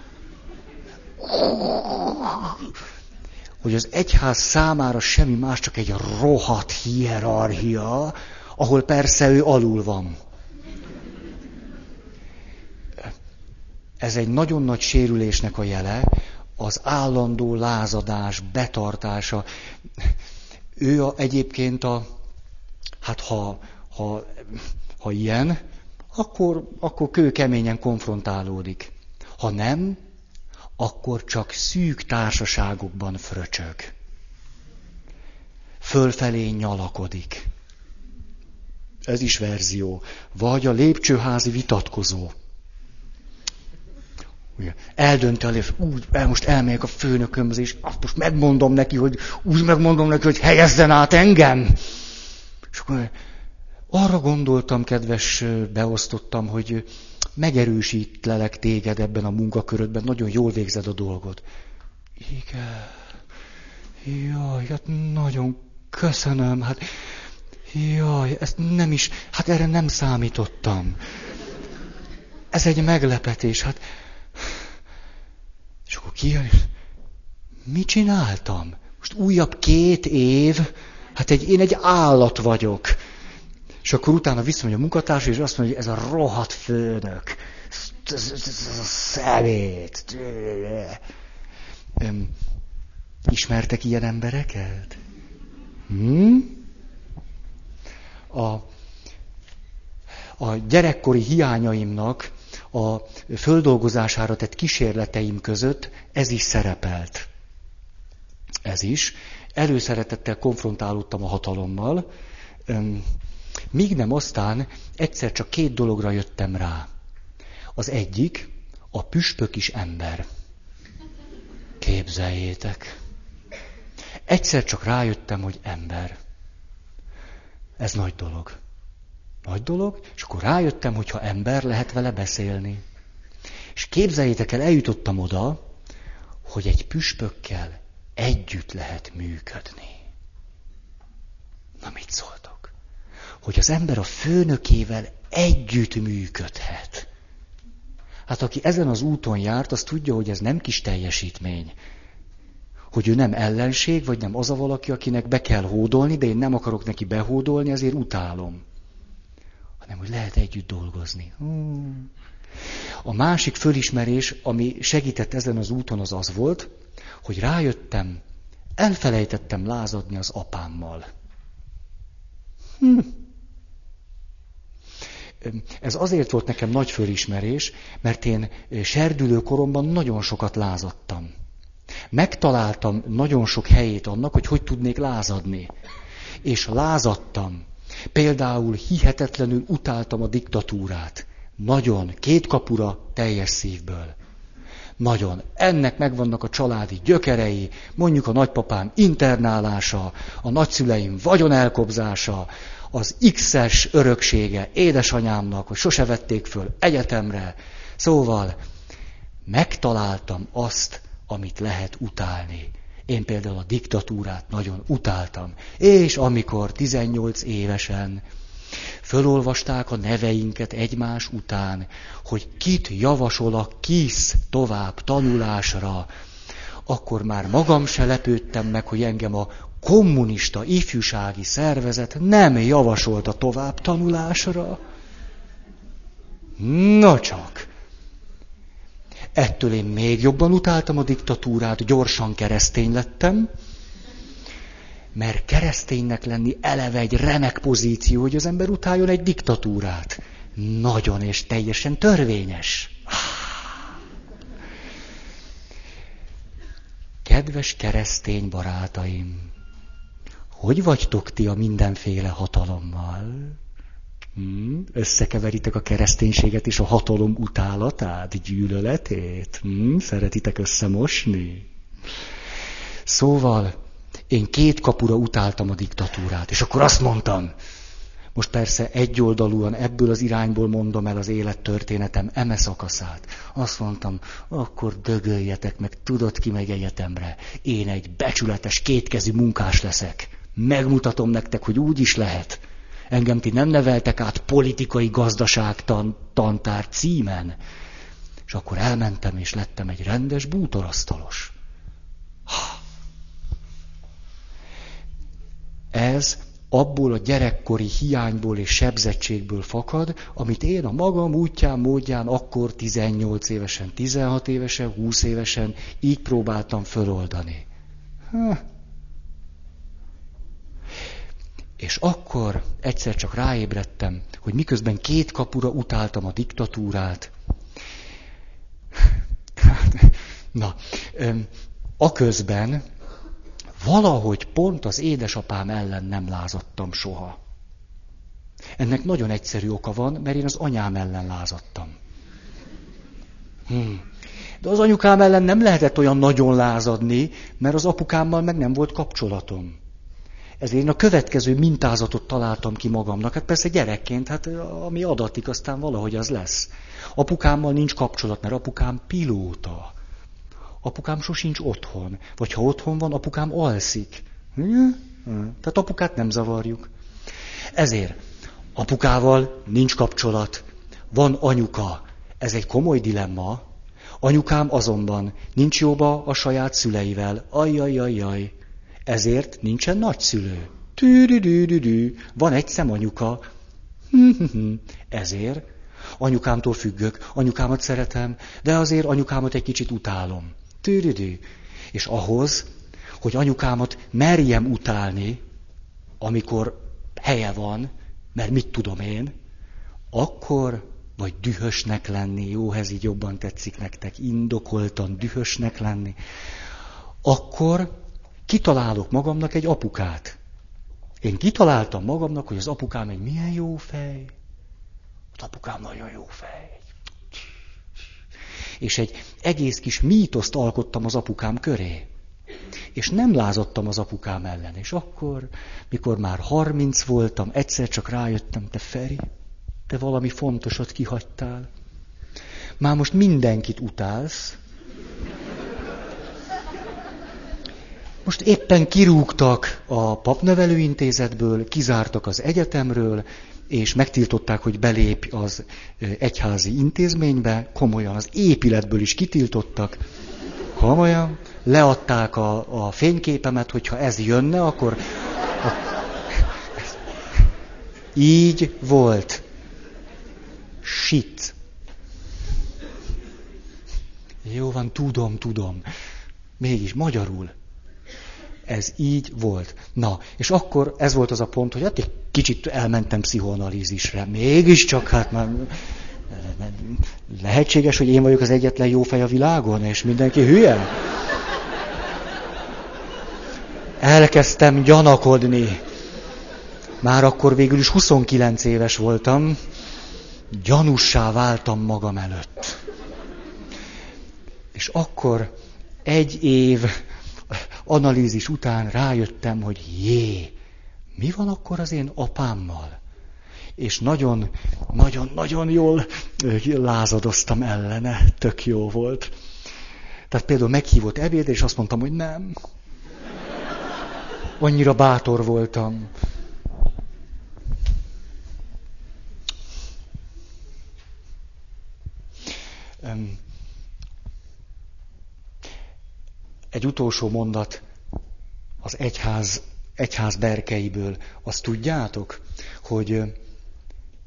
Hogy az egyház számára semmi más, csak egy rohadt hierarchia, ahol persze ő alul van. Ez egy nagyon nagy sérülésnek a jele, az állandó lázadás, betartása. Ő a, egyébként a, hát ha, ha, ha ilyen, akkor, akkor kő keményen konfrontálódik. Ha nem, akkor csak szűk társaságokban fröcsög. Fölfelé nyalakodik ez is verzió. Vagy a lépcsőházi vitatkozó. Eldönti a lép, úgy, el, most elmegyek a főnökömhöz, és azt most megmondom neki, hogy úgy megmondom neki, hogy helyezzen át engem. És akkor arra gondoltam, kedves, beosztottam, hogy megerősítlelek téged ebben a munkakörödben, nagyon jól végzed a dolgot. Igen. Jaj, hát nagyon köszönöm. Hát Jaj, ezt nem is, hát erre nem számítottam. Ez egy meglepetés, hát. Kijön, mit csináltam? Most újabb két év, hát egy, én egy állat vagyok. És akkor utána visszamegy a munkatárs, és azt mondja, hogy ez a rohadt főnök, szemét. Ismertek ilyen embereket? Hm? a, a gyerekkori hiányaimnak a földolgozására tett kísérleteim között ez is szerepelt. Ez is. Előszeretettel konfrontálódtam a hatalommal, míg nem aztán egyszer csak két dologra jöttem rá. Az egyik, a püspök is ember. Képzeljétek. Egyszer csak rájöttem, hogy ember. Ez nagy dolog. Nagy dolog, és akkor rájöttem, hogy ha ember, lehet vele beszélni. És képzeljétek el, eljutottam oda, hogy egy püspökkel együtt lehet működni. Na mit szóltok? Hogy az ember a főnökével együtt működhet. Hát aki ezen az úton járt, az tudja, hogy ez nem kis teljesítmény. hogy ő nem ellenség, vagy nem az a valaki, akinek be kell hódolni, de én nem akarok neki behódolni, ezért utálom. Hanem, hogy lehet együtt dolgozni. A másik fölismerés, ami segített ezen az úton, az az volt, hogy rájöttem, elfelejtettem lázadni az apámmal. Hm. Ez azért volt nekem nagy fölismerés, mert én serdülő koromban nagyon sokat lázadtam. Megtaláltam nagyon sok helyét annak, hogy hogy tudnék lázadni. És lázadtam. Például hihetetlenül utáltam a diktatúrát. Nagyon, két kapura, teljes szívből. Nagyon. Ennek megvannak a családi gyökerei, mondjuk a nagypapám internálása, a nagyszüleim vagyonelkobzása, az X-es öröksége édesanyámnak, hogy sose vették föl egyetemre. Szóval megtaláltam azt, amit lehet utálni. Én például a diktatúrát nagyon utáltam. És amikor 18 évesen fölolvasták a neveinket egymás után, hogy kit javasol a KISZ tovább tanulásra, akkor már magam se lepődtem meg, hogy engem a kommunista ifjúsági szervezet nem javasolta tovább tanulásra. Na csak! Ettől én még jobban utáltam a diktatúrát, gyorsan keresztény lettem, mert kereszténynek lenni eleve egy remek pozíció, hogy az ember utáljon egy diktatúrát. Nagyon és teljesen törvényes. Kedves keresztény barátaim, hogy vagytok ti a mindenféle hatalommal? Hmm? Összekeveritek a kereszténységet és a hatalom utálatát, gyűlöletét? Hmm? Szeretitek összemosni? Szóval én két kapura utáltam a diktatúrát, és akkor azt mondtam, most persze egyoldalúan ebből az irányból mondom el az élettörténetem eme szakaszát. Azt mondtam, akkor dögöljetek meg, tudod ki megy egyetemre. Én egy becsületes, kétkezű munkás leszek. Megmutatom nektek, hogy úgy is lehet. Engem ti nem neveltek át politikai gazdaságtan tantár címen. És akkor elmentem, és lettem egy rendes bútorasztalos. Ez abból a gyerekkori hiányból és sebzettségből fakad, amit én a magam útján, módján akkor 18 évesen, 16 évesen, 20 évesen így próbáltam föloldani. Ha. És akkor egyszer csak ráébredtem, hogy miközben két kapura utáltam a diktatúrát, na, aközben valahogy pont az édesapám ellen nem lázadtam soha. Ennek nagyon egyszerű oka van, mert én az anyám ellen lázadtam. Hmm. De az anyukám ellen nem lehetett olyan nagyon lázadni, mert az apukámmal meg nem volt kapcsolatom. Ezért én a következő mintázatot találtam ki magamnak. Hát persze gyerekként, hát ami adatik, aztán valahogy az lesz. Apukámmal nincs kapcsolat, mert apukám pilóta. Apukám sosincs otthon. Vagy ha otthon van, apukám alszik. Tehát apukát nem zavarjuk. Ezért apukával nincs kapcsolat. Van anyuka. Ez egy komoly dilemma. Anyukám azonban nincs jóba a saját szüleivel. Ajjajajaj. Ezért nincsen nagyszülő. Tűrűdűdűdű. Van egy szemanyuka. Ezért anyukámtól függök, anyukámat szeretem, de azért anyukámat egy kicsit utálom. Tűrűdű. És ahhoz, hogy anyukámat merjem utálni, amikor helye van, mert mit tudom én, akkor, vagy dühösnek lenni, jó, ez így jobban tetszik nektek, indokoltan dühösnek lenni, akkor kitalálok magamnak egy apukát. Én kitaláltam magamnak, hogy az apukám egy milyen jó fej. Az apukám nagyon jó fej. És egy egész kis mítoszt alkottam az apukám köré. És nem lázadtam az apukám ellen. És akkor, mikor már harminc voltam, egyszer csak rájöttem, te Feri, te valami fontosat kihagytál. Már most mindenkit utálsz, Most éppen kirúgtak a papnevelőintézetből, kizártak az egyetemről, és megtiltották, hogy belép az egyházi intézménybe, komolyan az épületből is kitiltottak. Komolyan. Leadták a, a fényképemet, hogyha ez jönne, akkor... A... Így volt. Shit. Jó van, tudom, tudom. Mégis magyarul. Ez így volt. Na, és akkor ez volt az a pont, hogy hát egy kicsit elmentem pszichoanalízisre. Mégiscsak, hát már lehetséges, hogy én vagyok az egyetlen jó fej a világon, és mindenki hülye? Elkezdtem gyanakodni. Már akkor végül is 29 éves voltam, gyanussá váltam magam előtt. És akkor egy év analízis után rájöttem, hogy jé, mi van akkor az én apámmal? És nagyon, nagyon, nagyon jól lázadoztam ellene, tök jó volt. Tehát például meghívott ebédre, és azt mondtam, hogy nem. Annyira bátor voltam. Egy utolsó mondat az egyház, egyház berkeiből. Azt tudjátok, hogy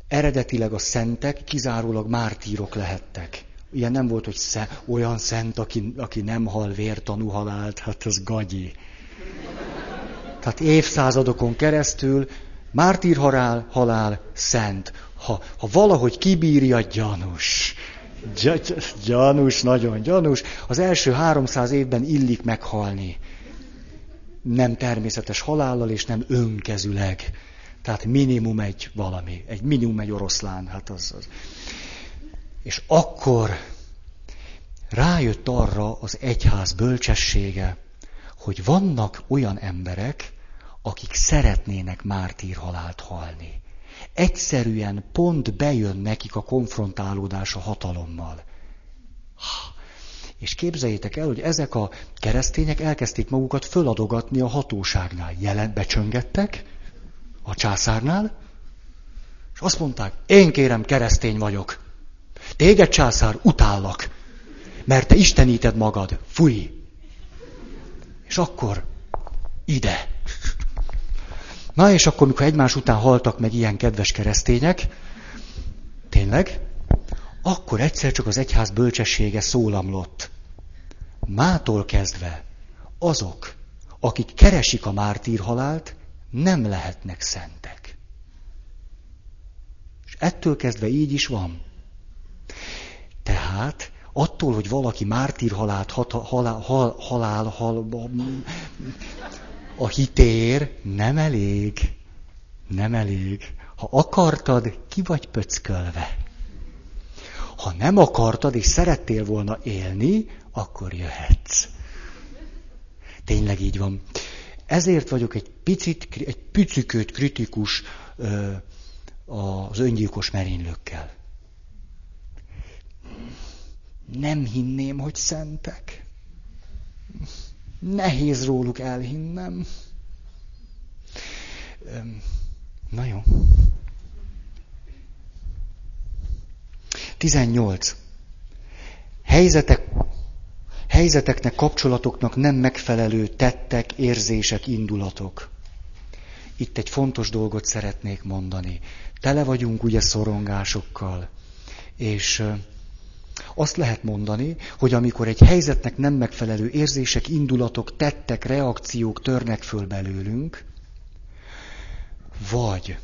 eredetileg a szentek kizárólag mártírok lehettek. Ilyen nem volt, hogy sze, olyan szent, aki, aki nem hal vértanú halált, hát az gagyi. Tehát évszázadokon keresztül mártír halál, halál, szent. Ha, ha valahogy kibírja, gyanús. Gyanús, nagyon gyanús. Az első 300 évben illik meghalni. Nem természetes halállal, és nem önkezüleg. Tehát minimum egy valami, egy minimum egy oroszlán. Hát az, az. És akkor rájött arra az egyház bölcsessége, hogy vannak olyan emberek, akik szeretnének mártírhalált halni egyszerűen pont bejön nekik a konfrontálódás a hatalommal. És képzeljétek el, hogy ezek a keresztények elkezdték magukat föladogatni a hatóságnál. Jelen becsöngettek a császárnál, és azt mondták, én kérem, keresztény vagyok. Téged, császár, utállak, mert te isteníted magad. Fúj! És akkor ide. Na és akkor, mikor egymás után haltak meg ilyen kedves keresztények, tényleg, akkor egyszer csak az egyház bölcsessége szólamlott. Mától kezdve azok, akik keresik a mártírhalált, nem lehetnek szentek. És ettől kezdve így is van. Tehát attól, hogy valaki mártírhalált halál, halál, halál, halál, a hitér nem elég. Nem elég. Ha akartad, ki vagy pöckölve. Ha nem akartad, és szerettél volna élni, akkor jöhetsz. Tényleg így van. Ezért vagyok egy picit, egy picikőt kritikus ö, az öngyilkos merénylőkkel. Nem hinném, hogy szentek. Nehéz róluk elhinnem. Na jó. 18. Helyzetek, helyzeteknek, kapcsolatoknak nem megfelelő tettek, érzések, indulatok. Itt egy fontos dolgot szeretnék mondani. Tele vagyunk ugye szorongásokkal, és azt lehet mondani, hogy amikor egy helyzetnek nem megfelelő érzések, indulatok, tettek, reakciók törnek föl belőlünk, vagy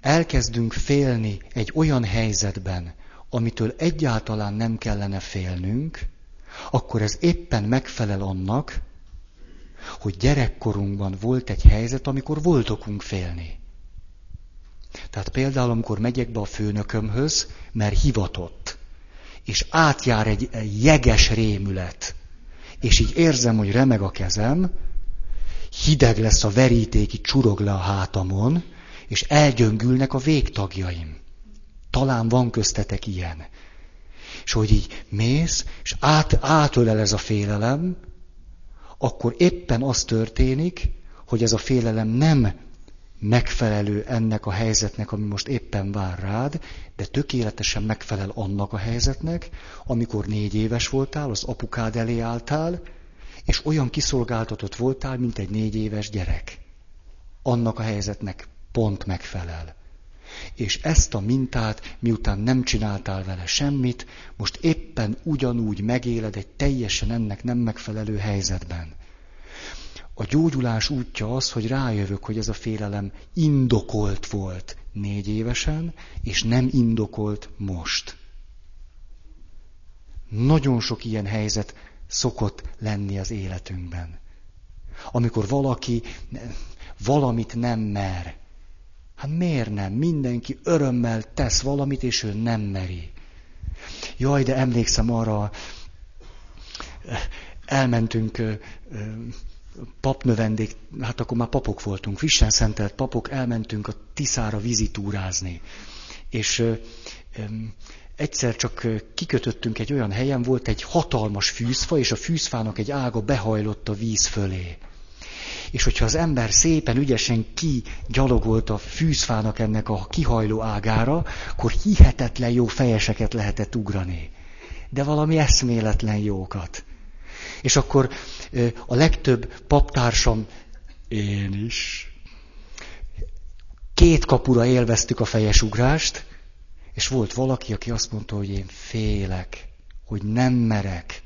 elkezdünk félni egy olyan helyzetben, amitől egyáltalán nem kellene félnünk, akkor ez éppen megfelel annak, hogy gyerekkorunkban volt egy helyzet, amikor volt okunk félni. Tehát például, amikor megyek be a főnökömhöz, mert hivatott, és átjár egy jeges rémület, és így érzem, hogy remeg a kezem, hideg lesz a veríték, így csurog le a hátamon, és elgyöngülnek a végtagjaim. Talán van köztetek ilyen. És hogy így mész, és át, átölel ez a félelem, akkor éppen az történik, hogy ez a félelem nem megfelelő ennek a helyzetnek, ami most éppen vár rád, de tökéletesen megfelel annak a helyzetnek, amikor négy éves voltál, az apukád elé álltál, és olyan kiszolgáltatott voltál, mint egy négy éves gyerek. Annak a helyzetnek pont megfelel. És ezt a mintát, miután nem csináltál vele semmit, most éppen ugyanúgy megéled egy teljesen ennek nem megfelelő helyzetben. A gyógyulás útja az, hogy rájövök, hogy ez a félelem indokolt volt négy évesen, és nem indokolt most. Nagyon sok ilyen helyzet szokott lenni az életünkben. Amikor valaki valamit nem mer. Hát miért nem? Mindenki örömmel tesz valamit, és ő nem meri. Jaj, de emlékszem arra, elmentünk papnövendék, hát akkor már papok voltunk, Vissen szentelt papok, elmentünk a Tiszára vizitúrázni. És ö, ö, egyszer csak kikötöttünk egy olyan helyen, volt egy hatalmas fűzfa, és a fűzfának egy ága behajlott a víz fölé. És hogyha az ember szépen, ügyesen kigyalogolt a fűzfának ennek a kihajló ágára, akkor hihetetlen jó fejeseket lehetett ugrani. De valami eszméletlen jókat. És akkor a legtöbb paptársam, én is, két kapura élveztük a fejesugrást, és volt valaki, aki azt mondta, hogy én félek, hogy nem merek.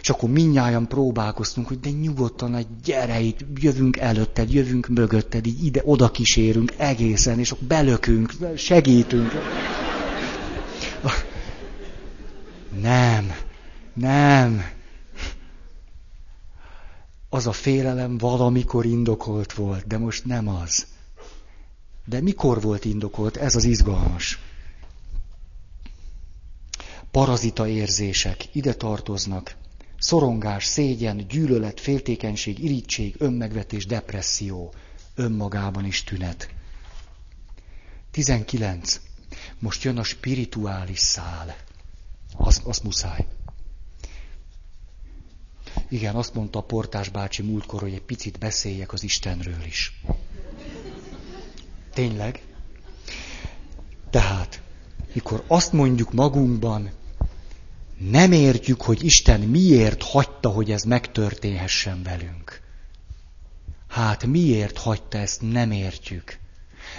És akkor minnyáján próbálkoztunk, hogy de nyugodtan, egy gyere itt, jövünk előtted, jövünk mögötted, így ide, oda kísérünk egészen, és akkor belökünk, segítünk. Nem, nem az a félelem valamikor indokolt volt, de most nem az. De mikor volt indokolt? Ez az izgalmas. Parazita érzések ide tartoznak. Szorongás, szégyen, gyűlölet, féltékenység, irítség, önmegvetés, depresszió. Önmagában is tünet. 19. Most jön a spirituális szál. Az, az muszáj. Igen, azt mondta a portás bácsi múltkor, hogy egy picit beszéljek az Istenről is. Tényleg? Tehát, mikor azt mondjuk magunkban, nem értjük, hogy Isten miért hagyta, hogy ez megtörténhessen velünk. Hát miért hagyta ezt, nem értjük.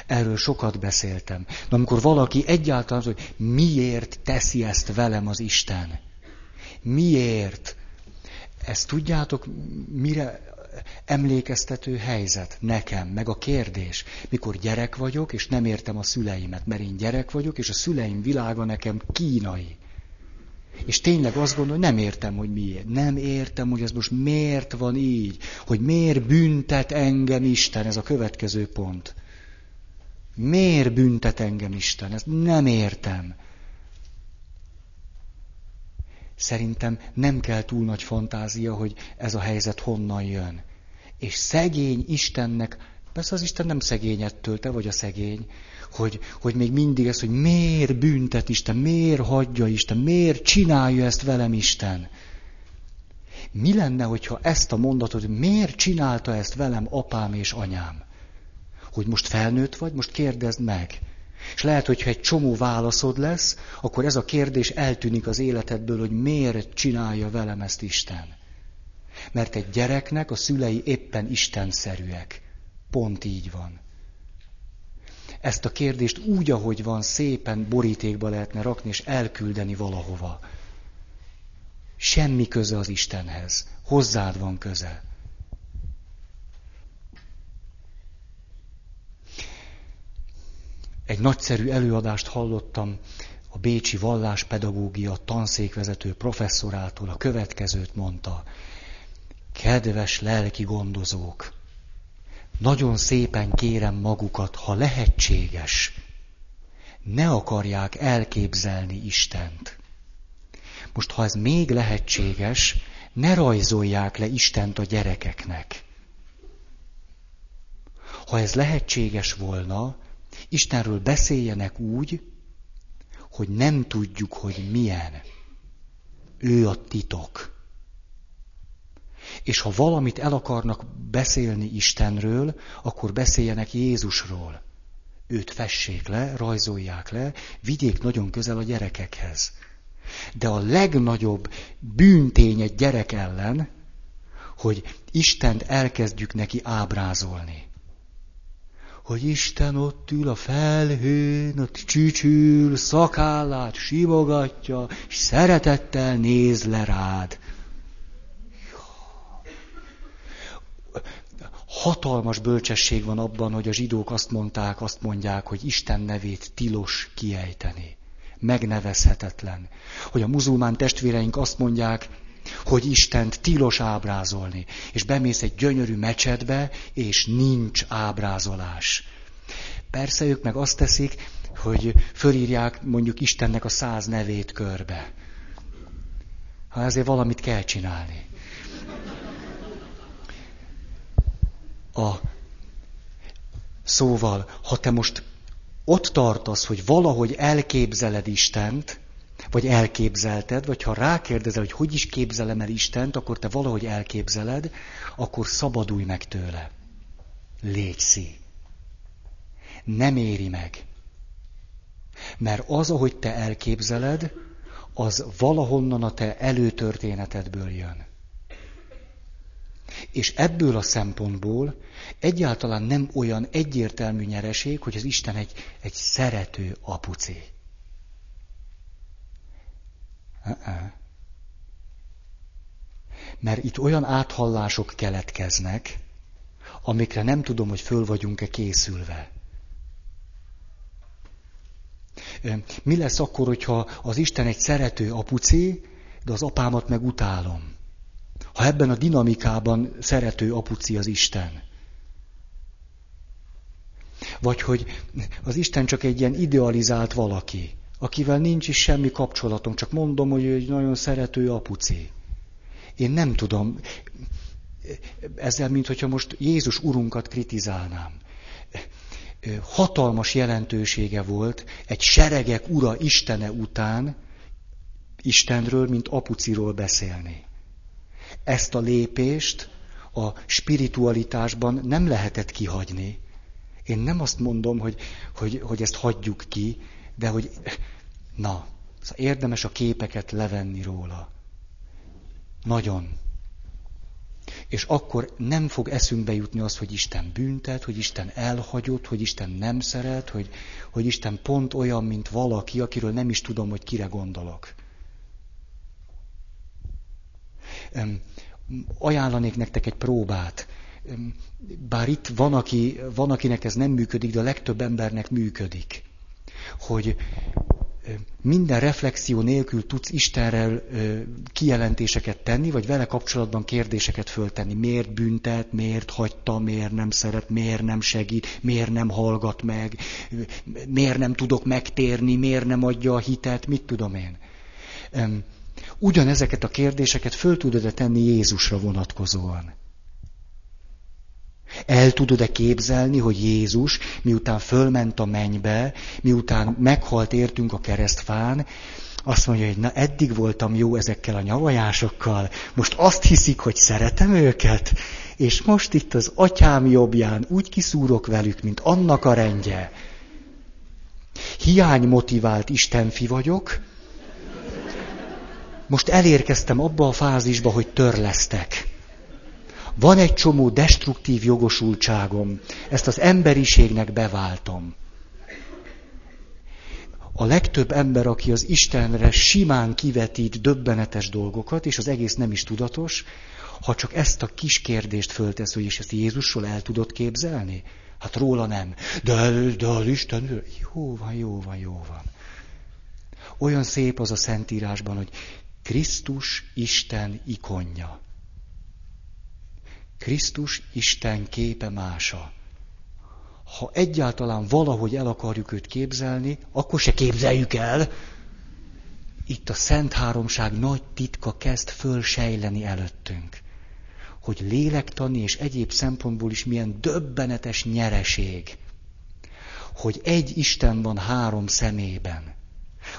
Erről sokat beszéltem. De amikor valaki egyáltalán az, hogy miért teszi ezt velem az Isten? Miért? Ezt tudjátok, mire emlékeztető helyzet nekem, meg a kérdés, mikor gyerek vagyok, és nem értem a szüleimet, mert én gyerek vagyok, és a szüleim világa nekem kínai. És tényleg azt gondolom, nem értem, hogy miért. Nem értem, hogy ez most miért van így. Hogy miért büntet engem Isten, ez a következő pont. Miért büntet engem Isten? Ezt nem értem. Szerintem nem kell túl nagy fantázia, hogy ez a helyzet honnan jön. És szegény Istennek, persze az Isten nem szegény ettől, te vagy a szegény, hogy, hogy még mindig ez, hogy miért büntet Isten, miért hagyja Isten, miért csinálja ezt velem Isten. Mi lenne, hogyha ezt a mondatot, miért csinálta ezt velem apám és anyám? Hogy most felnőtt vagy, most kérdezd meg. És lehet, hogyha egy csomó válaszod lesz, akkor ez a kérdés eltűnik az életedből, hogy miért csinálja velem ezt Isten. Mert egy gyereknek a szülei éppen istenszerűek. Pont így van. Ezt a kérdést úgy, ahogy van, szépen borítékba lehetne rakni, és elküldeni valahova. Semmi köze az Istenhez. Hozzád van köze. Egy nagyszerű előadást hallottam a Bécsi valláspedagógia tanszékvezető professzorától. A következőt mondta. Kedves lelki gondozók, nagyon szépen kérem magukat, ha lehetséges, ne akarják elképzelni Istent. Most, ha ez még lehetséges, ne rajzolják le Istent a gyerekeknek. Ha ez lehetséges volna, Istenről beszéljenek úgy, hogy nem tudjuk, hogy milyen. Ő a titok. És ha valamit el akarnak beszélni Istenről, akkor beszéljenek Jézusról. Őt fessék le, rajzolják le, vigyék nagyon közel a gyerekekhez. De a legnagyobb bűntény egy gyerek ellen, hogy Istent elkezdjük neki ábrázolni. Hogy Isten ott ül a felhőn, ott csücsül, szakállát simogatja, és szeretettel néz le rád. Hatalmas bölcsesség van abban, hogy a zsidók azt mondták, azt mondják, hogy Isten nevét tilos kiejteni. Megnevezhetetlen. Hogy a muzulmán testvéreink azt mondják, hogy Istent tilos ábrázolni. És bemész egy gyönyörű mecsetbe, és nincs ábrázolás. Persze ők meg azt teszik, hogy fölírják mondjuk Istennek a száz nevét körbe. Ha ezért valamit kell csinálni. A szóval, ha te most ott tartasz, hogy valahogy elképzeled Istent, vagy elképzelted, vagy ha rákérdezel, hogy hogy is képzelem el Istent, akkor te valahogy elképzeled, akkor szabadulj meg tőle. Légy szí. Nem éri meg. Mert az, ahogy te elképzeled, az valahonnan a te előtörténetedből jön. És ebből a szempontból egyáltalán nem olyan egyértelmű nyereség, hogy az Isten egy, egy szerető apuci. Mert itt olyan áthallások keletkeznek, amikre nem tudom, hogy föl vagyunk-e készülve. Mi lesz akkor, hogyha az Isten egy szerető apuci, de az apámat meg utálom? Ha ebben a dinamikában szerető apuci az Isten. Vagy hogy az Isten csak egy ilyen idealizált valaki akivel nincs is semmi kapcsolatom, csak mondom, hogy egy nagyon szerető apuci. Én nem tudom, ezzel, mint hogyha most Jézus urunkat kritizálnám. Hatalmas jelentősége volt egy seregek ura Istene után Istenről, mint apuciról beszélni. Ezt a lépést a spiritualitásban nem lehetett kihagyni. Én nem azt mondom, hogy, hogy, hogy ezt hagyjuk ki, de hogy, na, szóval érdemes a képeket levenni róla. Nagyon. És akkor nem fog eszünkbe jutni az, hogy Isten büntet, hogy Isten elhagyott, hogy Isten nem szeret, hogy, hogy Isten pont olyan, mint valaki, akiről nem is tudom, hogy kire gondolok. Ajánlanék nektek egy próbát. Bár itt van, aki, van, akinek ez nem működik, de a legtöbb embernek működik hogy minden reflexió nélkül tudsz Istenrel kijelentéseket tenni, vagy vele kapcsolatban kérdéseket föltenni. Miért büntet, miért hagyta, miért nem szeret, miért nem segít, miért nem hallgat meg, miért nem tudok megtérni, miért nem adja a hitet, mit tudom én. Ugyanezeket a kérdéseket föl tudod-e tenni Jézusra vonatkozóan? El tudod-e képzelni, hogy Jézus, miután fölment a mennybe, miután meghalt értünk a keresztfán, azt mondja, hogy na eddig voltam jó ezekkel a nyavajásokkal, most azt hiszik, hogy szeretem őket, és most itt az atyám jobbján úgy kiszúrok velük, mint annak a rendje. Hiány motivált Istenfi vagyok, most elérkeztem abba a fázisba, hogy törlesztek. Van egy csomó destruktív jogosultságom, ezt az emberiségnek beváltom. A legtöbb ember, aki az Istenre simán kivetít döbbenetes dolgokat, és az egész nem is tudatos, ha csak ezt a kis kérdést föltesz, hogy és ezt Jézusról el tudod képzelni? Hát róla nem. De, de az Isten, jó van, jó van, jó van. Olyan szép az a Szentírásban, hogy Krisztus Isten ikonja. Krisztus Isten képe mása. Ha egyáltalán valahogy el akarjuk őt képzelni, akkor se képzeljük el. Itt a Szent Háromság nagy titka kezd fölsejleni előttünk. Hogy lélektani és egyéb szempontból is milyen döbbenetes nyereség. Hogy egy Isten van három szemében.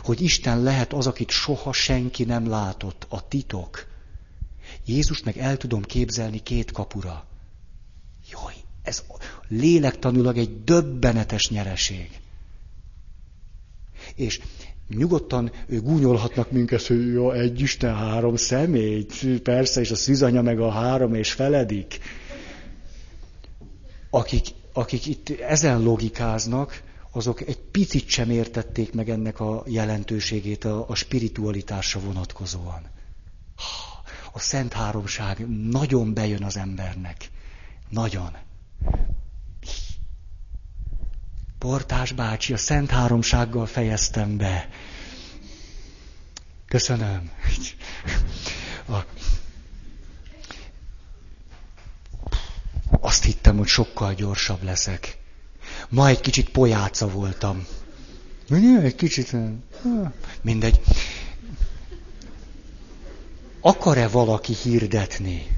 Hogy Isten lehet az, akit soha senki nem látott, a titok Jézus meg el tudom képzelni két kapura. Jaj, ez lélektanulag egy döbbenetes nyereség. És nyugodtan gúnyolhatnak minket, hogy jó, egy Isten, három személy, persze, és a szűzanya meg a három és feledik. Akik, akik itt ezen logikáznak, azok egy picit sem értették meg ennek a jelentőségét a, a spiritualitásra vonatkozóan. A Szent Háromság nagyon bejön az embernek. Nagyon. Portás bácsi, a Szent Háromsággal fejeztem be. Köszönöm. A... Azt hittem, hogy sokkal gyorsabb leszek. Ma egy kicsit pojáca voltam. Egy kicsit, mindegy. Akar-e valaki hirdetni?